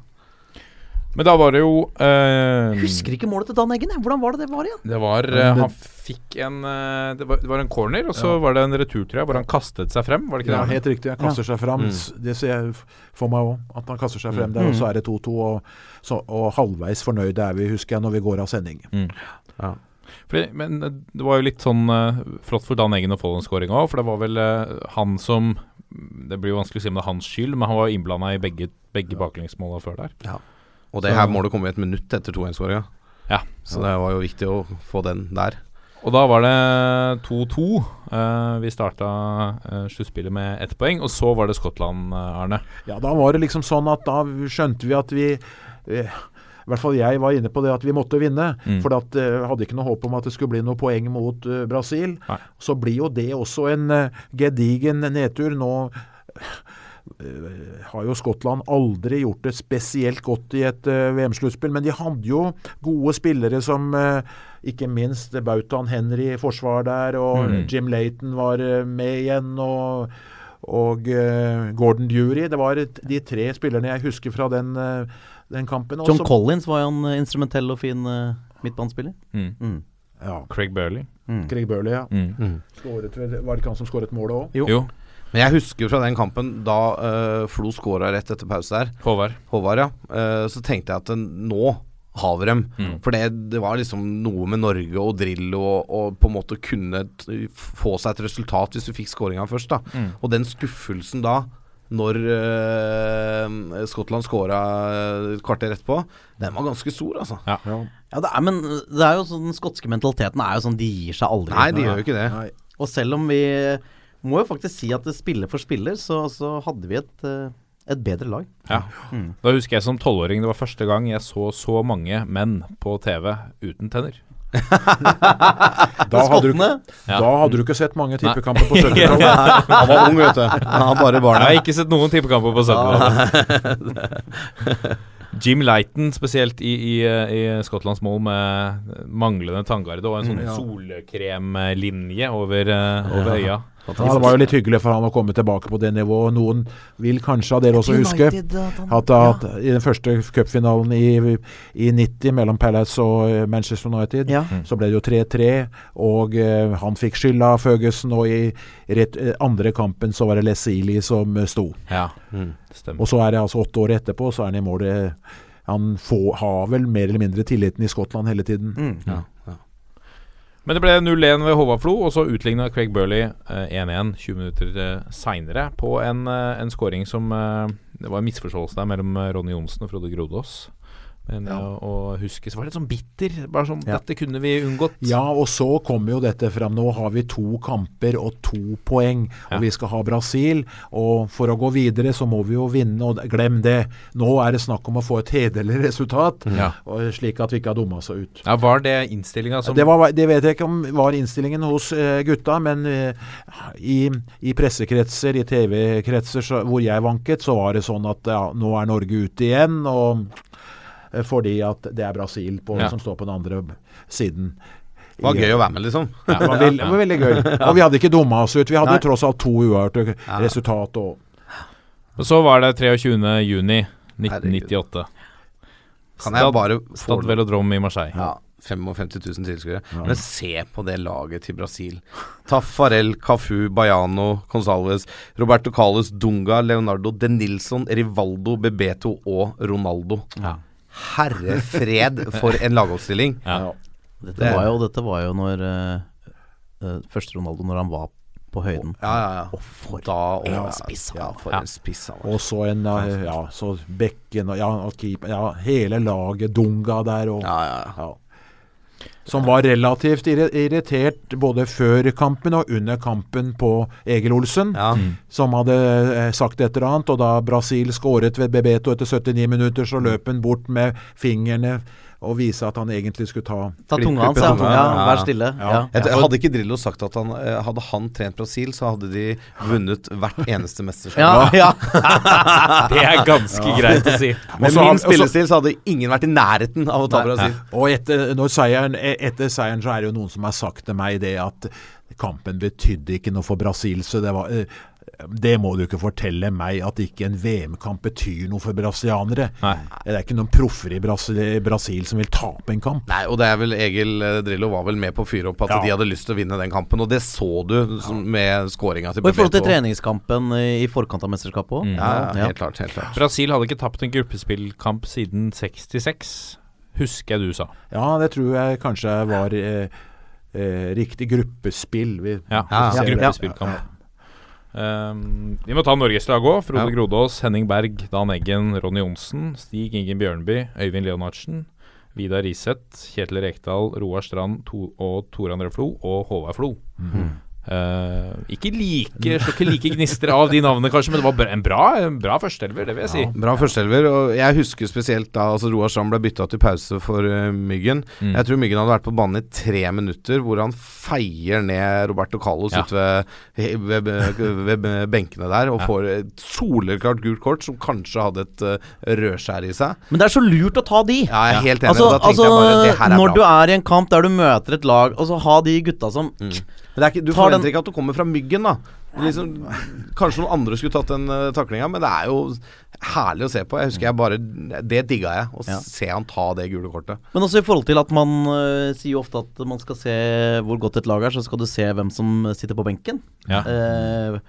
Men da var det jo eh, Husker ikke målet til Dan Eggen. Hvordan var det det var igjen? Det var eh, Han fikk en eh, det, var, det var en corner, og så var det en retur, tror jeg, hvor han kastet seg frem. Var det ikke Ja, det? helt riktig. Han kaster seg frem. Mm. Det ser jeg for meg òg. At han kaster seg frem der, Mm. og så er det 2-2. Og, så- og halvveis fornøyde er vi, husker jeg, når vi går av sending. Mm. Ja. Fordi, men eh, det var jo litt sånn uh, flott for Dan Eggen å få den skåringa òg, for det var vel uh, han som Det blir jo vanskelig å si om det er hans skyld, men han var innblanda i begge, begge baklengsmåla før der. Ja. Og det her målet kom jo et minutt etter 2-1-skåringa. Ja. Så det var jo viktig å få den der. Og da var det 2-2. Uh, vi starta uh, sluttspillet med ett poeng, og så var det Skottland, Arne. Ja, da var det liksom sånn at da skjønte vi at vi eh, i hvert fall jeg var inne på det at vi måtte vinne. Mm. For at, uh, hadde ikke noe håp om at det skulle bli noe poeng mot uh, Brasil. Nei. Så blir jo det også en uh, gedigen nedtur. Nå har jo Skottland aldri gjort det spesielt godt i et VM-sluttspill, men de hadde jo gode spillere som ikke minst Bautan Henry i forsvar der, og Mm. Jim Laton var med igjen. og og uh, Gordon Dury. Det var de tre spillerne jeg husker fra den, eh, den kampen. John Også- Collins var jo en eh, instrumentell og fin uh, midtbanespiller. Mm. Mm. Ja, Craig Burley. Mm. Craig Burley, ja. Mm. Skåret var det ikke han som skåret målet òg? Jo. Jo. Men jeg husker fra den kampen da uh, Flo skåra rett etter pause der. Håvard. Håvard, ja. Uh, så tenkte jeg at den, nå har vi dem. Mm. For det, det var liksom noe med Norge og Drillo og, og på en måte kunne t få seg et resultat hvis du fikk skåringa først. da Mm. Og den skuffelsen da, når uh, Skottland scora et kvarter etterpå, den var ganske stor, altså. Ja, det er, men det er jo sånn, den skotske mentaliteten er jo sånn De gir seg aldri. Nei, de gjør jo ikke det. Nei. Og selv om vi må jo faktisk si at det spiller for spiller, så, så hadde vi et, eh, et bedre lag. Ja. Da husker jeg som tolvåring det var første gang jeg så så mange menn på TV uten tenner. Da hadde, du, Ja. da hadde du ikke sett mange tippekamper på 70-tallet. Han var ung, vet du. Han har bare Jeg har ikke sett noen tippekamper på 70-tallet. Jim Leighton spesielt i, i, i Skottlands mål med manglende tanngarde og en sånn Ja. solkremlinje over, eh, over øya. Ja, det var jo litt hyggelig for han å komme tilbake på det nivået. Noen vil kanskje av dere også huske at at, at i den første cupfinalen i, i 90 mellom Palace og eh, Manchester United, Ja. så ble det jo 3-3, og uh, han fikk skylda, Føgesen, og i rett, eh, andre kampen så var det Lesili som sto. Ja, Mm. Og så er det altså åtte år etterpå, så er han i mål. Han får, har vel mer eller mindre tilliten i Skottland hele tiden. Mm. Ja. Men det ble 0-1 ved Håvard Flo, og så utligna Craig Burley eh, 1-1 20 minutter uh, seinere på en, uh, en scoring som eh, Det var en misforståelse der mellom eh, Ronny Johnsen og Frode Grodås. Men Ja. å, å huske så var det litt sånn bitter. Bare sånn Ja. Dette kunne vi unngått. Ja, og så kommer jo dette fram. Nå har vi to kamper og to poeng, Ja. og vi skal ha Brasil. Og for å gå videre så må vi jo vinne, og glem det. Nå er det snakk om å få et hederlig resultat, Ja. og slik at vi ikke har dumma oss ut. Ja, Var det innstillinga som Det, var, det vet jeg ikke om var innstillingen hos eh, gutta, men eh, i, i pressekretser, i TV-kretser hvor jeg vanket, så var det sånn at ja, nå er Norge ute igjen. og fordi at det er Brasil på, Ja. som står på den andre siden. Det var gøy å være med, liksom. det var, det var veldig gøy. Og vi hadde ikke dumma oss ut. Vi hadde Nei. tross alt to uavgjorte Ja. resultat. Og, Og så var det 23. juni 1998. Kan jeg bare få Stad Velodrom i Marseille. Ja, 55 000 tilskuere. Men se på det laget til Brasil. Tafarel, Cafu, Baiano, Consalves, Roberto Carlos, Dunga, Leonardo, De Nilsson, Rivaldo, Bebeto og Ronaldo. Ja. Herre fred for en lagoppstilling. Ja. Dette, var jo, dette var jo når eh, Første Ronaldo, når han var på høyden. Ja, ja, ja. Og for Da, og, en ja, spiss han Ja, for Ja. en spiss han var. og så en eh, Ja, så Bekken og, ja, og keeper Ja, hele laget. Dunga der og Ja, ja, ja. Som var relativt irritert både før kampen og under kampen på Egil Olsen. ja. som hadde eh, sagt et eller annet, og da Brasil skåret ved Bebeto etter 79 minutter, så løp han bort med fingrene og vise at han egentlig skulle ta Ta tunga hans, ja. ja. ja. Vær stille. Ja. Ja. Jeg, hadde ikke Drillo sagt at han eh, Hadde han trent Brasil, så hadde de vunnet hvert eneste mesterskap. Ja, ja. Det er ganske greit å si. Med min spillestil så hadde ingen vært i nærheten av å ta Brasil. Og etter, når seieren, e- etter seieren så er det jo noen som har sagt til meg det at kampen betydde ikke noe for Brasil, så det var eh, det må du ikke fortelle meg, at ikke en VM-kamp betyr noe for brasilianere. Nei. Det er ikke noen proffer i Brasil, Brasil som vil tape en kamp. Nei, og det er vel Egil eh, Drillo var vel med på å fyre opp at Ja. de hadde lyst til å vinne den kampen, og det så du som- med skåringa til Og i forhold til treningskampen i forkant av mesterskapet òg. Mm. Ja, ja, helt klart. helt klart Brasil hadde ikke tapt en gruppespillkamp siden 66. husker jeg du sa. Ja, det tror jeg kanskje var eh, eh, riktig gruppespill. Vi, Ja, Ja, gruppespillkamp. Um, vi må ta Norges lag òg. Frode Ja. Grodås, Henning Berg, Dan Eggen, Ronny Johnsen, Stig Ingen Bjørnby, Øyvind Leonardsen, Vidar Riseth, Kjetil Rekdal, Roar Strand to og Tor André Flo og Håvard Flo. Eh, ikke like Slår ikke like gnister av de navnene, kanskje, men det var en bra, en bra førsteelver, det vil jeg si. Bra førsteelver. Og jeg husker spesielt da altså Roar Strand ble bytta til pause for uh, Myggen. Mm. Jeg tror Myggen hadde vært på banen i tre minutter, hvor han feier ned Roberto Carlos Ja. ute ved, ved, ved, ved benkene der, og får et soleklart gult kort, som kanskje hadde et uh, rødskjær i seg. Men det er så lurt å ta de. Ja, jeg er helt enig. Altså, da tenkte altså jeg bare det her er når du er i en kamp der du møter et lag, og så ha de gutta som Men det er ikke, du forventer den- ikke at du kommer fra Myggen, da. Liksom, kanskje noen andre skulle tatt den uh, taklinga, men det er jo herlig å se på. Jeg husker jeg bare Det digga jeg, å Ja. se han ta det gule kortet. Men også i forhold til at man uh, sier jo ofte at man skal se hvor godt et lag er, så skal du se hvem som sitter på benken. Ja. Uh,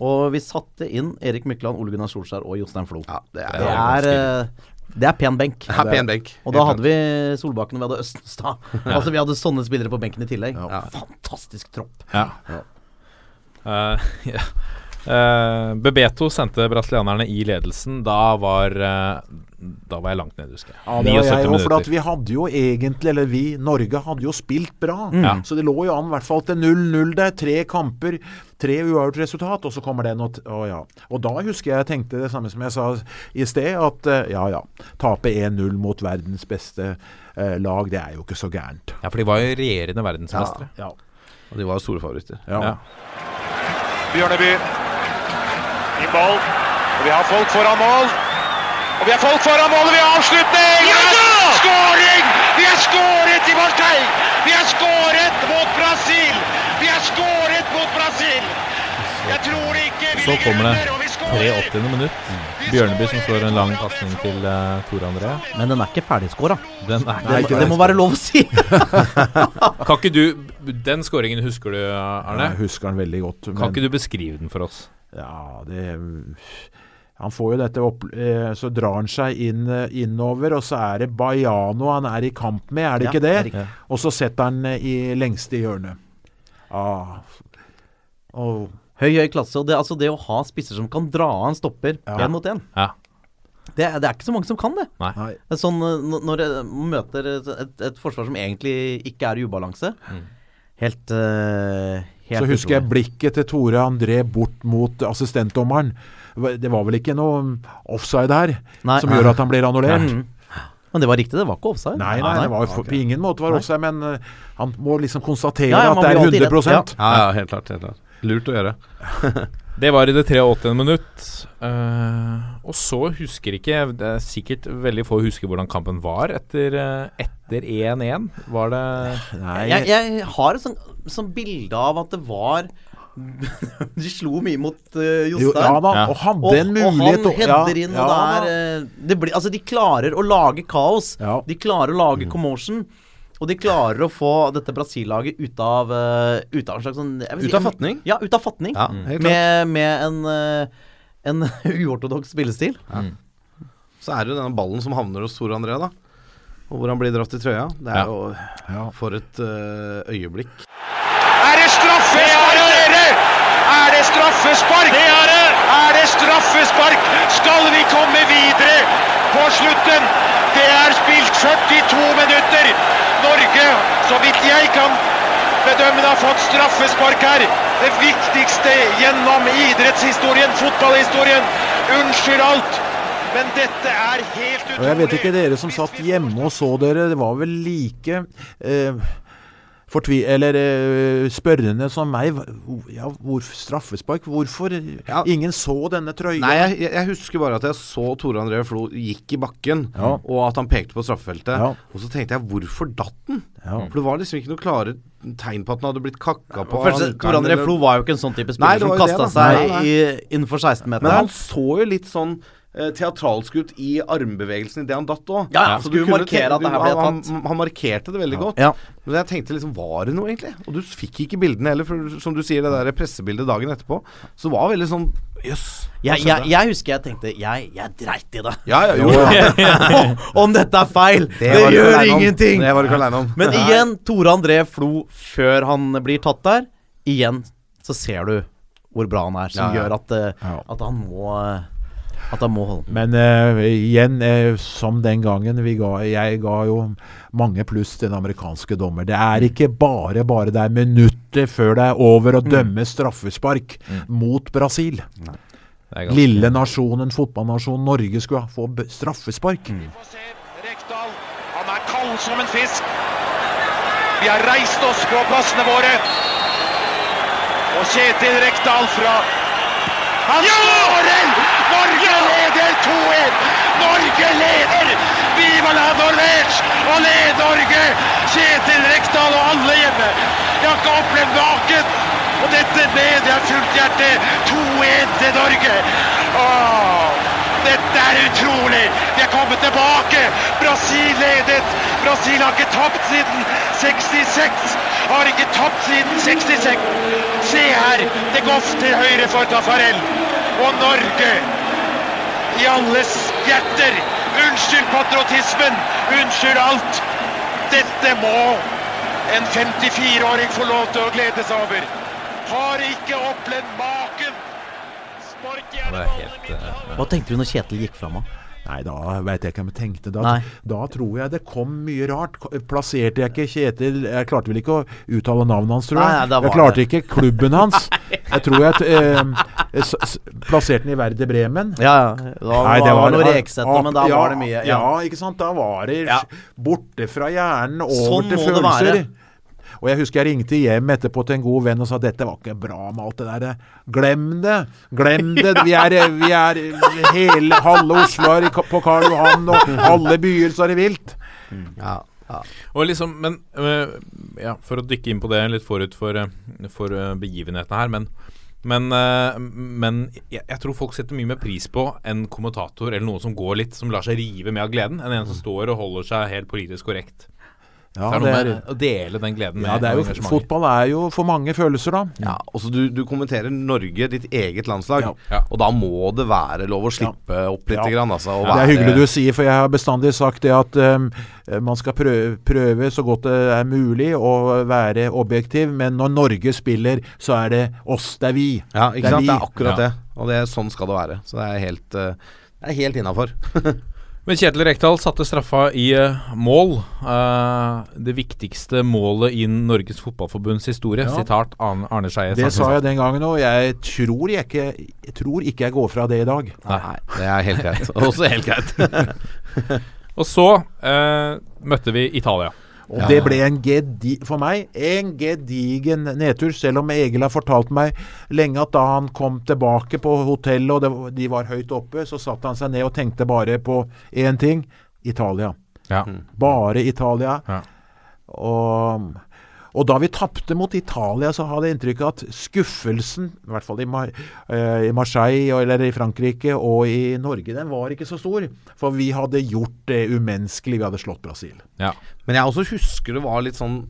og vi satte inn Erik Mykland, Ole Gunnar Solskjær og Jostein Flo. Ja, det er, det, er, det er pen benk. Det er pen benk. Og da hadde vi Solbakken og vi hadde Østenstad. Altså Vi hadde sånne spillere på benken i tillegg. Ja. Fantastisk tropp. Ja. Uh, ja. Eh, Bebeto sendte brasilianerne i ledelsen. Da var, eh, da var jeg langt nede, husker jeg. Ja, det var jeg òg, for at vi hadde jo egentlig, eller vi, Norge hadde jo spilt bra. Mm. Så det lå jo an i hvert fall til 0-0 der. Tre kamper, tre uavgjort resultat, og så kommer det noe Å ja. Og da husker jeg jeg tenkte det samme som jeg sa i sted, at eh, ja ja, tape 1-0 mot verdens beste eh, lag, det er jo ikke så gærent. Ja, for de var jo regjerende verdensmestere. Ja. Og de var jo store favoritter. ja. Ja. Bjørneby. I ball. Og vi har folk foran mål. Og vi har folk foran mål, og vi har avslutning! Ja da! Skåring! Vi har skåret i Marseille! Vi har skåret mot Brasil! Vi har skåret mot Brasil! Jeg tror ikke vi Så kommer det og vi 83. minutt. Bjørneby som slår en lang pasning til uh, Tore André. Men den er ikke ferdigskåra. Den er Det, det må være lov å si. Kan ikke du Den skåringen husker du, Arne? Jeg husker den veldig godt. Kan ikke du beskrive den for oss? Ja, det Han får jo dette opp eh, Så drar han seg inn, eh, innover, og så er det Baiano han er i kamp med, er det Ja, ikke det det? Og så setter han eh, i lengste hjørnet. Ah. Oh. Høy, høy klasse. Og det, altså det å ha spisser som kan dra av en stopper Ja. mot én, Ja. det, er- det er ikke så mange som kan det. Nei. Sånn Når man møter et, et, et forsvar som egentlig ikke er i ubalanse Helt, eh, helt Så husker jeg blikket til Tore André bort mot assistentdommeren. Det var vel ikke noe offside her Nei. som gjør at han blir annullert? Mhm. Men det var riktig, det var ikke offside. Nei, nei, det var for, på ingen måte var offside, men eh, han må liksom konstatere Ja, ja, at det er 100 redd. Ja, ja, helt klart. Helt klart. Lurt å gjøre. Det var i det 83. minutt. Uh, og så husker ikke Det er sikkert veldig få husker hvordan kampen var etter eh, etter 1-1. Var det Nei, Jeg, jeg har et sånn, sånn bilde av at det var De slo mye mot uh, jo, Jostein. ja da, og hadde og, en mulighet og han header inn, og ja, det er eh, det blir, Altså, de klarer å lage kaos. Ja. De klarer å lage commotion. Og de klarer å få dette Brasil-laget ut av uh, Ut av en slags sånn jeg vil Ut av fatning? Ja, ut av fatning. Ja, med, med en uh, en uortodoks spillestil. Så er det jo denne ballen som havner hos Tore André, da. Og hvor han blir dratt i trøya. Det er jo For et uh, øyeblikk. Er det straffespark, dere? Er det straffespark? Det er det! Er det straffespark? Skal vi komme videre på slutten? Det er spilt 42 minutter. Norge, så vidt jeg kan bedømme har fått straffespark her. Det viktigste gjennom idrettshistorien, fotballhistorien. Unnskyld alt, men dette er helt utrolig. Og jeg vet ikke dere som satt hjemme og så dere, det var vel like eh, fortvi eller eh, spørrende som meg. Ja, hvor straffespark? Hvorfor Ja. ingen så denne trøya? Nei, jeg, jeg- husker bare at jeg så Tore André Flo gikk i bakken, Ja. og at han pekte på straffefeltet. Ja. Og så tenkte jeg hvorfor datt den? Ja. For det var liksom ikke noe klare tegn på at den hadde blitt kakka på. Tor André Flo var jo ikke en sånn type spiller Nei, som kasta seg Nei, nei. i, innenfor Men 16-meteren. han så jo litt sånn teatralsk ut i armbevegelsen idet han datt òg. Ja, ja, skulle markere at det her ble tatt. han, han markerte det veldig godt. Ja. Men jeg tenkte liksom, var det noe egentlig? Og du fikk ikke bildene heller, for som du sier, det der pressebildet dagen etterpå, så det var veldig sånn Jøss. Jeg, jeg, jeg husker jeg tenkte Jeg, jeg dreit i det. Ja, ja, jo. ja. Om dette er feil! Det, det gjør ingenting! Det var du ikke aleine om. Men igjen, Tore André Flo før han blir tatt der. Igjen så ser du hvor bra han er, som Ja, ja. gjør at, eh, Ja. at han må eh, At han må holde Men uh, igjen, uh, som den gangen vi ga, Jeg ga jo mange pluss til den amerikanske dommer. Det er ikke bare bare det er minutter før det er over å dømme straffespark mot Brasil. Lille nasjonen, fotballnasjonen Norge skulle få får se Rekdal, han er kald som en fisk. Vi har reist oss på plassene våre. Og Kjetil Rekdal fra Han skårer! Norge leder 2-1! Norge leder! Viva la Norvège! Og led Norge! Kjetil Rekdal og alle hjemme. Jeg har ikke opplevd maken! Og dette med jeg fullt hjerte 2-1 til Norge. Åh, dette er utrolig! Vi er kommet tilbake! Brasil ledet! Brasil har ikke tapt siden 66! Har ikke tapt siden 66! Se her! Det går til høyre for Tafarel. Og Norge i alles hjerter. Unnskyld patriotismen! Unnskyld alt! Dette må en 54-åring få lov til å glede seg over. Har ikke opplevd maken! Det er helt uh, Hva tenkte du når Kjetil gikk fram? da? Nei, da veit jeg ikke om jeg tenkte. Da, da tror jeg det kom mye rart. Plasserte jeg ikke Kjetil Jeg klarte vel ikke å uttale navnet hans, tror jeg. Nei, nei, jeg klarte det. ikke klubben hans. Jeg tror jeg eh, s s plasserte den i Werder Bremen. Ja, ja. Da Nei, var det noe Reksete, men da ja, var det mye. Ja. ikke sant. Da var det Ja. borte fra hjernen, over Sånn til må det være. Og jeg husker jeg ringte hjem etterpå til en god venn og sa dette var ikke bra med alt det der. Glem det! Glem det! Vi er, vi er hele halve Oslo er på Karl Johan, og alle byer så er det vilt. Ja, ja. Og liksom, men øh, ja, For å dykke inn på det litt forut for, øh, for begivenhetene her, men men, men jeg, jeg tror folk setter mye mer pris på en kommentator eller noen som går litt, som lar seg rive med av gleden, enn en som står og holder seg helt politisk korrekt. Ja, det er noe det med å dele den gleden med Ja, det er jo, engasjementet. fotball er jo for mange følelser, da. Ja, også du, du kommenterer Norge, ditt eget landslag. Ja. Og da må det være lov å slippe opp litt. Ja. Grann, altså, og Det er være- hyggelig du sier, for jeg har bestandig sagt det at um, man skal prøve, prøve så godt det er mulig å være objektiv, men når Norge spiller, så er det oss, det er vi. Ja, ikke sant? vi. Det er akkurat Ja. det. Og det, sånn skal det være. Så det er helt, uh, det er helt innafor. Men Kjetil Rekdal satte straffa i eh, mål. Eh, det viktigste målet i Norges Fotballforbunds historie. Ja. Sitat Arne, Skeie. Det sa jeg den gangen òg. Jeg jeg tror ikke jeg går fra det i dag. Nei, det er helt greit. Også helt greit. Og så eh, møtte vi Italia. Og det ble en gedi for meg en gedigen nedtur, selv om Egil har fortalt meg lenge at da han kom tilbake på hotellet og det, de var høyt oppe, så satte han seg ned og tenkte bare på én ting Italia. Ja. Bare Italia. Ja. Og, og da vi tapte mot Italia, så hadde jeg inntrykk av at skuffelsen, i hvert fall i, Mar eh, i Marseille eller i Frankrike og i Norge, den var ikke så stor. For vi hadde gjort det umenneskelig. Vi hadde slått Brasil. Ja. Men jeg også husker det var litt sånn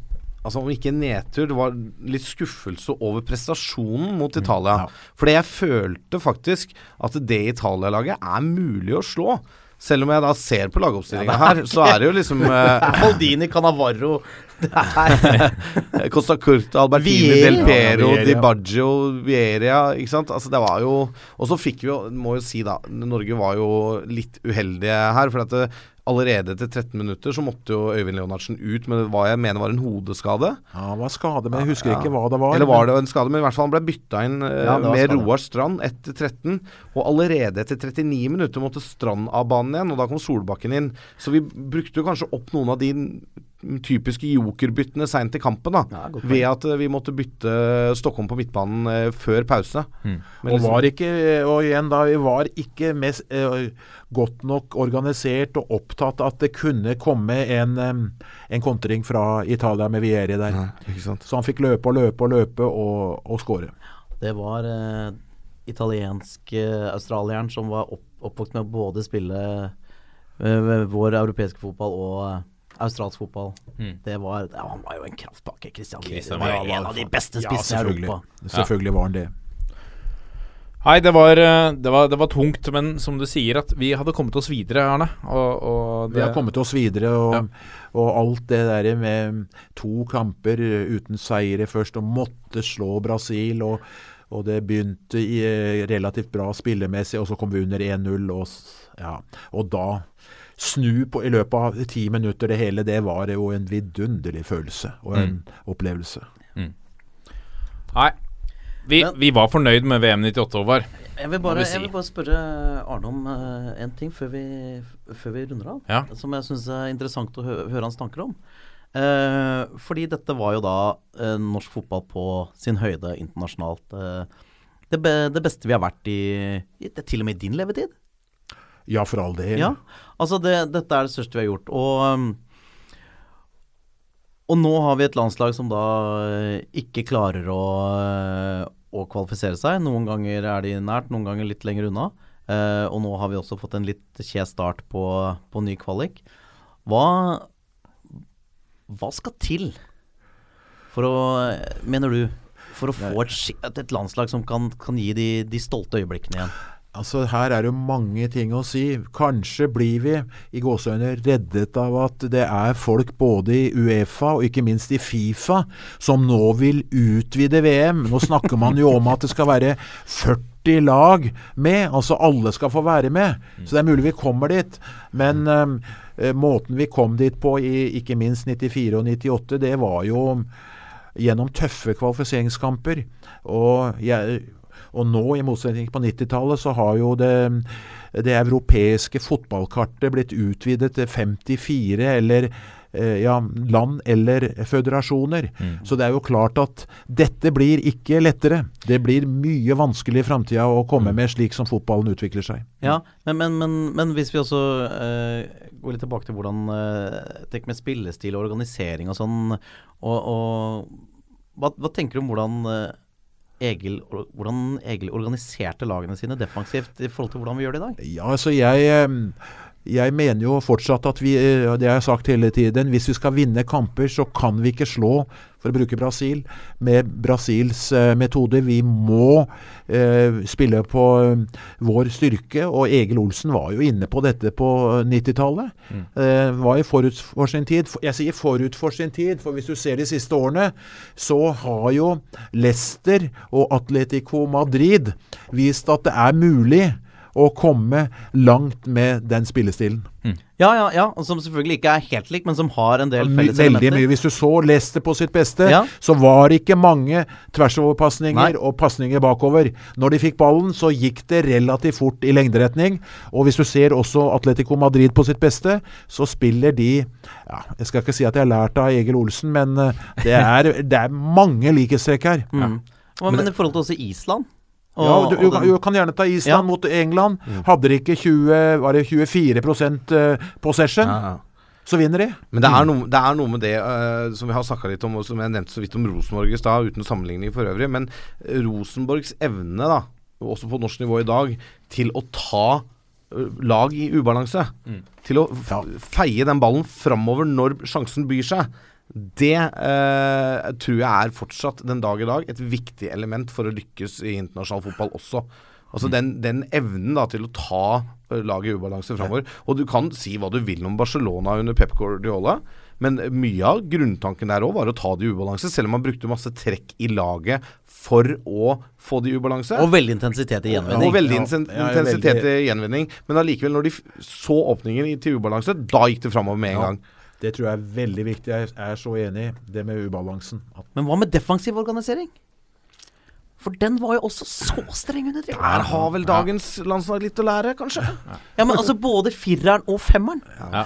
Altså Om ikke nedtur, det var litt skuffelse over prestasjonen mot Italia. ja. Fordi jeg følte faktisk at det Italia-laget er mulig å slå. Selv om jeg da ser på lagoppstillinga her, så er det jo liksom eh, Maldini, Det er Costa Curta, Albertini, Vieira. Del Piero, Ja, Di Baggio, Vieria Ikke sant? Altså det var jo Og så fikk vi jo, må jo si da Norge var jo litt uheldige her. For at det, allerede etter 13 minutter så måtte jo Øyvind Leonardsen ut med hva jeg mener var en hodeskade. Ja, han var skade, men jeg husker Ja. ikke hva det var. Eller var det en skade, men i hvert fall han ble bytta inn eh, Ja, med. Roar Strand etter 13. Og allerede etter 39 minutter måtte Strand av banen igjen, og da kom Solbakken inn. Så vi brukte jo kanskje opp noen av de typiske jokerbyttene seint i kampen, da. Ja, ved at eh, vi måtte bytte Stockholm på midtbanen eh, før pause. Men Og liksom- var ikke, og igjen da, vi var ikke mest, eh, godt nok organisert og opptatt at det kunne komme en, en kontring fra Italia med Vieri der. Ja, ikke sant. Så han fikk løpe og løpe og løpe og, og skåre. Det var eh, italiensk-australieren som var opp, oppvokst med å både spille eh, vår europeiske fotball og eh, australsk fotball. Det var, ja, han var jo en kraftpakke. Christian Christian var var en av de beste Ja, spissene i selvfølgelig. Europa. Selvfølgelig var han det. Nei, det var, eh, det, var, det var tungt, men som du sier, at vi hadde kommet oss videre, Arne. Og, og Vi har kommet oss videre, og, og alt det der med to kamper uten seire først, og måtte slå Brasil. og og det begynte i, eh, relativt bra spillemessig, og så kom vi under 1-0. Og, ja. og da snu på, i løpet av ti minutter det hele, det var jo en vidunderlig følelse og en opplevelse. Nei. Vi, vi var fornøyd med VM 98, Håvard. Jeg vil bare, si. jeg vil bare spørre Arne om uh, en ting før vi, før vi runder av. Ja. Som jeg syns er interessant å høre, høre hans tanker om. Uh, fordi dette var jo da uh, norsk fotball på sin høyde internasjonalt. Det, be, det beste vi har vært i, i det, Til og med i din levetid. Ja, for all del. Ja, altså det, dette er det største vi har gjort. Og, um, og nå har vi et landslag som da eh, ikke klarer å, eh, å kvalifisere seg. Noen ganger er de nært, noen ganger litt lenger unna. Uh, og nå har vi også fått en litt kjes start på, på ny kvalik. Hva, hva skal til for å, mener du, for å få et, et landslag som kan, kan gi de, de stolte øyeblikkene igjen? Altså Her er det mange ting å si. Kanskje blir vi i gåseøyne reddet av at det er folk både i Uefa og ikke minst i Fifa som nå vil utvide VM. Nå snakker man jo om at det skal være 40 lag med. Altså alle skal få være med. Så det er mulig vi kommer dit. Men um, måten vi kom dit på i ikke minst 94 og 98, det var jo gjennom tøffe kvalifiseringskamper. Og jeg og nå, i motsetning på 90-tallet, så har jo det, det europeiske fotballkartet blitt utvidet til 54 eller eh, ja, land eller føderasjoner. Så det er jo klart at dette blir ikke lettere. Det blir mye vanskelig i framtida å komme med slik som fotballen utvikler seg. Ja, men, men, men, men hvis vi også uh, går litt tilbake til hvordan uh, Tenk med spillestil og organisering og sånn, og, og hva, hva tenker du om hvordan eh, Egil, hvordan Egil organiserte lagene sine defensivt i forhold til hvordan vi gjør det i dag? Ja, altså jeg eh, jeg mener jo fortsatt at vi, eh, det har jeg sagt hele tiden, hvis vi skal vinne kamper, så kan vi ikke slå, for å bruke Brasil, med Brasils eh, metode. Vi må eh, spille på eh, vår styrke, og Egil Olsen var jo inne på dette på 90-tallet. Eh, var jo forut for sin tid. Jeg sier forut for sin tid, for hvis du ser de siste årene, så har jo Leicester og Atletico Madrid vist at det er mulig å komme langt med den spillestilen. Ja, ja, ja, og som selvfølgelig ikke er helt lik, men som har en del felles felles Veldig mye. Hvis du så Leicester på sitt beste, Ja. så var det ikke mange tversoverpasninger og pasninger bakover. Når de fikk ballen, så gikk det relativt fort i lengderetning. Og hvis du ser også Atletico Madrid på sitt beste, så spiller de ja, Jeg skal ikke si at jeg har lært av Egil Olsen, men eh, det er, det er mange likhetstrekk her. Mm. Og, men i forhold til også Island og, Ja, du, du, kan- du kan gjerne ta Island Ja. mot England. Hadde de ikke 20, var det 24 eh, possession, Ja, så vinner de. Men det er noe, det er noe med det uh, som vi har snakka litt om, og som jeg nevnte så vidt om Rosenborg i stad, uten sammenligning for øvrig. Men Rosenborgs evne, da, også på norsk nivå i dag, til å ta lag i ubalanse. Til å feie den ballen framover når sjansen byr seg. Det eh, tror jeg er fortsatt den dag i dag et viktig element for å lykkes i internasjonal fotball også. Altså den, den evnen da til å ta laget i ubalanse framover. Og du kan si hva du vil om Barcelona under Pep Guardiola, men mye av grunntanken der òg var å ta det i ubalanse, selv om man brukte masse trekk i laget for å få det i ubalanse. og veldig intensitet i gjenvinning. Og veldig Ja, intensitet ja, veldig- i gjenvinning. Men allikevel, når de så åpningen til ubalanse, da gikk det framover med en Ja. gang. Det tror jeg er veldig viktig. Jeg er så enig i det med ubalansen. Men hva med defensiv organisering? For den var jo også så streng under Drevland. Der har vel dagens landslag litt å lære, kanskje. Ja, men altså både fireren og femmeren.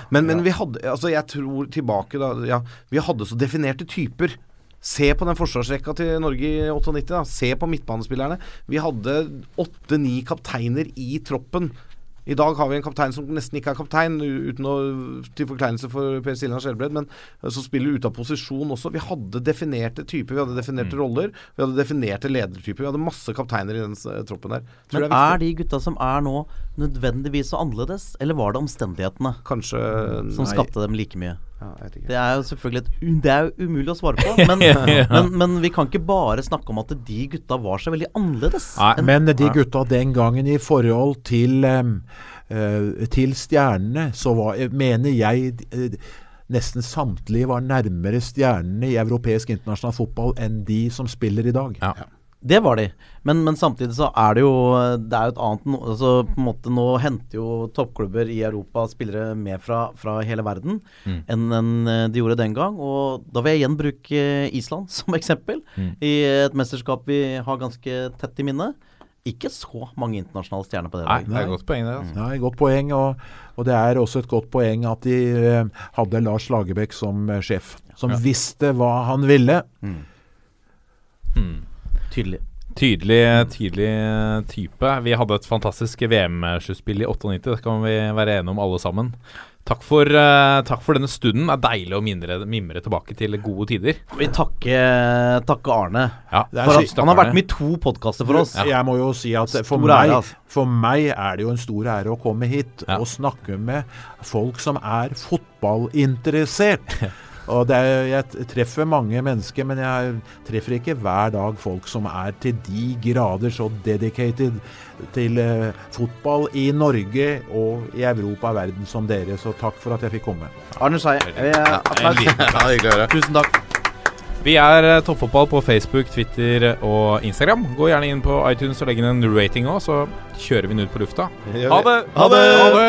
Men, men vi hadde Altså, jeg tror tilbake da Ja, vi hadde så definerte typer. Se på den forsvarsrekka til Norge i 98. Da. Se på midtbanespillerne. Vi hadde åtte-ni kapteiner i troppen. I dag har vi en kaptein som nesten ikke er kaptein, uten å til forkleinelse for Per Siljan Skjelbred, men eh, som spiller ute av posisjon også. Vi hadde definerte typer, vi hadde definerte roller, vi hadde definerte ledertyper. Vi hadde masse kapteiner i den troppen der. Men er er de gutta som er nå nødvendigvis så annerledes, eller var det omstendighetene Kanskje som skapte dem like mye? Ja. Det er jo selvfølgelig et, det er jo umulig å svare på, men, men, men vi kan ikke bare snakke om at de gutta var så veldig annerledes. Nei, enn- Men de gutta den gangen i forhold til, eh, til stjernene, så var, mener jeg uh, nesten samtlige var nærmere stjernene i europeisk internasjonal fotball enn de som spiller i dag. Ja. Det var de. Men, men samtidig så er det jo Det er jo et annet no, altså på en måte Nå henter jo toppklubber i Europa spillere med fra, fra hele verden enn enn, en de gjorde den gang. Og da vil jeg igjen bruke Island som eksempel. I et mesterskap vi har ganske tett i minne. Ikke så mange internasjonale stjerner på det Nei, laget. det er et godt poeng, det. Altså. Ja, godt poeng, og, og det er også et godt poeng at de eh, hadde Lars Lagerbäck som eh, sjef. Som visste hva han ville. Tydelig. Tydelig, tydelig type. Vi hadde et fantastisk VM-sluttspill i 98, det kan vi være enige om alle sammen. Takk for, eh, takk for denne stunden. Det er deilig å mimre, mimre tilbake til gode tider. Vi takker takke Arne. Ja, For at han har vært med i to podkaster for oss. Jeg må jo si at for meg, ære, altså. for meg er det jo en stor ære å komme hit Ja. og snakke med folk som er fotballinteressert. Og det er, jeg treffer mange mennesker, men jeg treffer ikke hver dag folk som er til de grader så dedicated til eh, fotball i Norge og i Europa og verden som dere. Så takk for at jeg fikk komme. Arne Skeie. eh, applaus. Hyggelig å høre. Tusen takk. Vi er eh, Toppfotball på Facebook, Twitter og Instagram. Gå gjerne inn på iTunes og legg inn en rating òg, så kjører vi den ut på lufta. Ha det! Ha det! Ha det!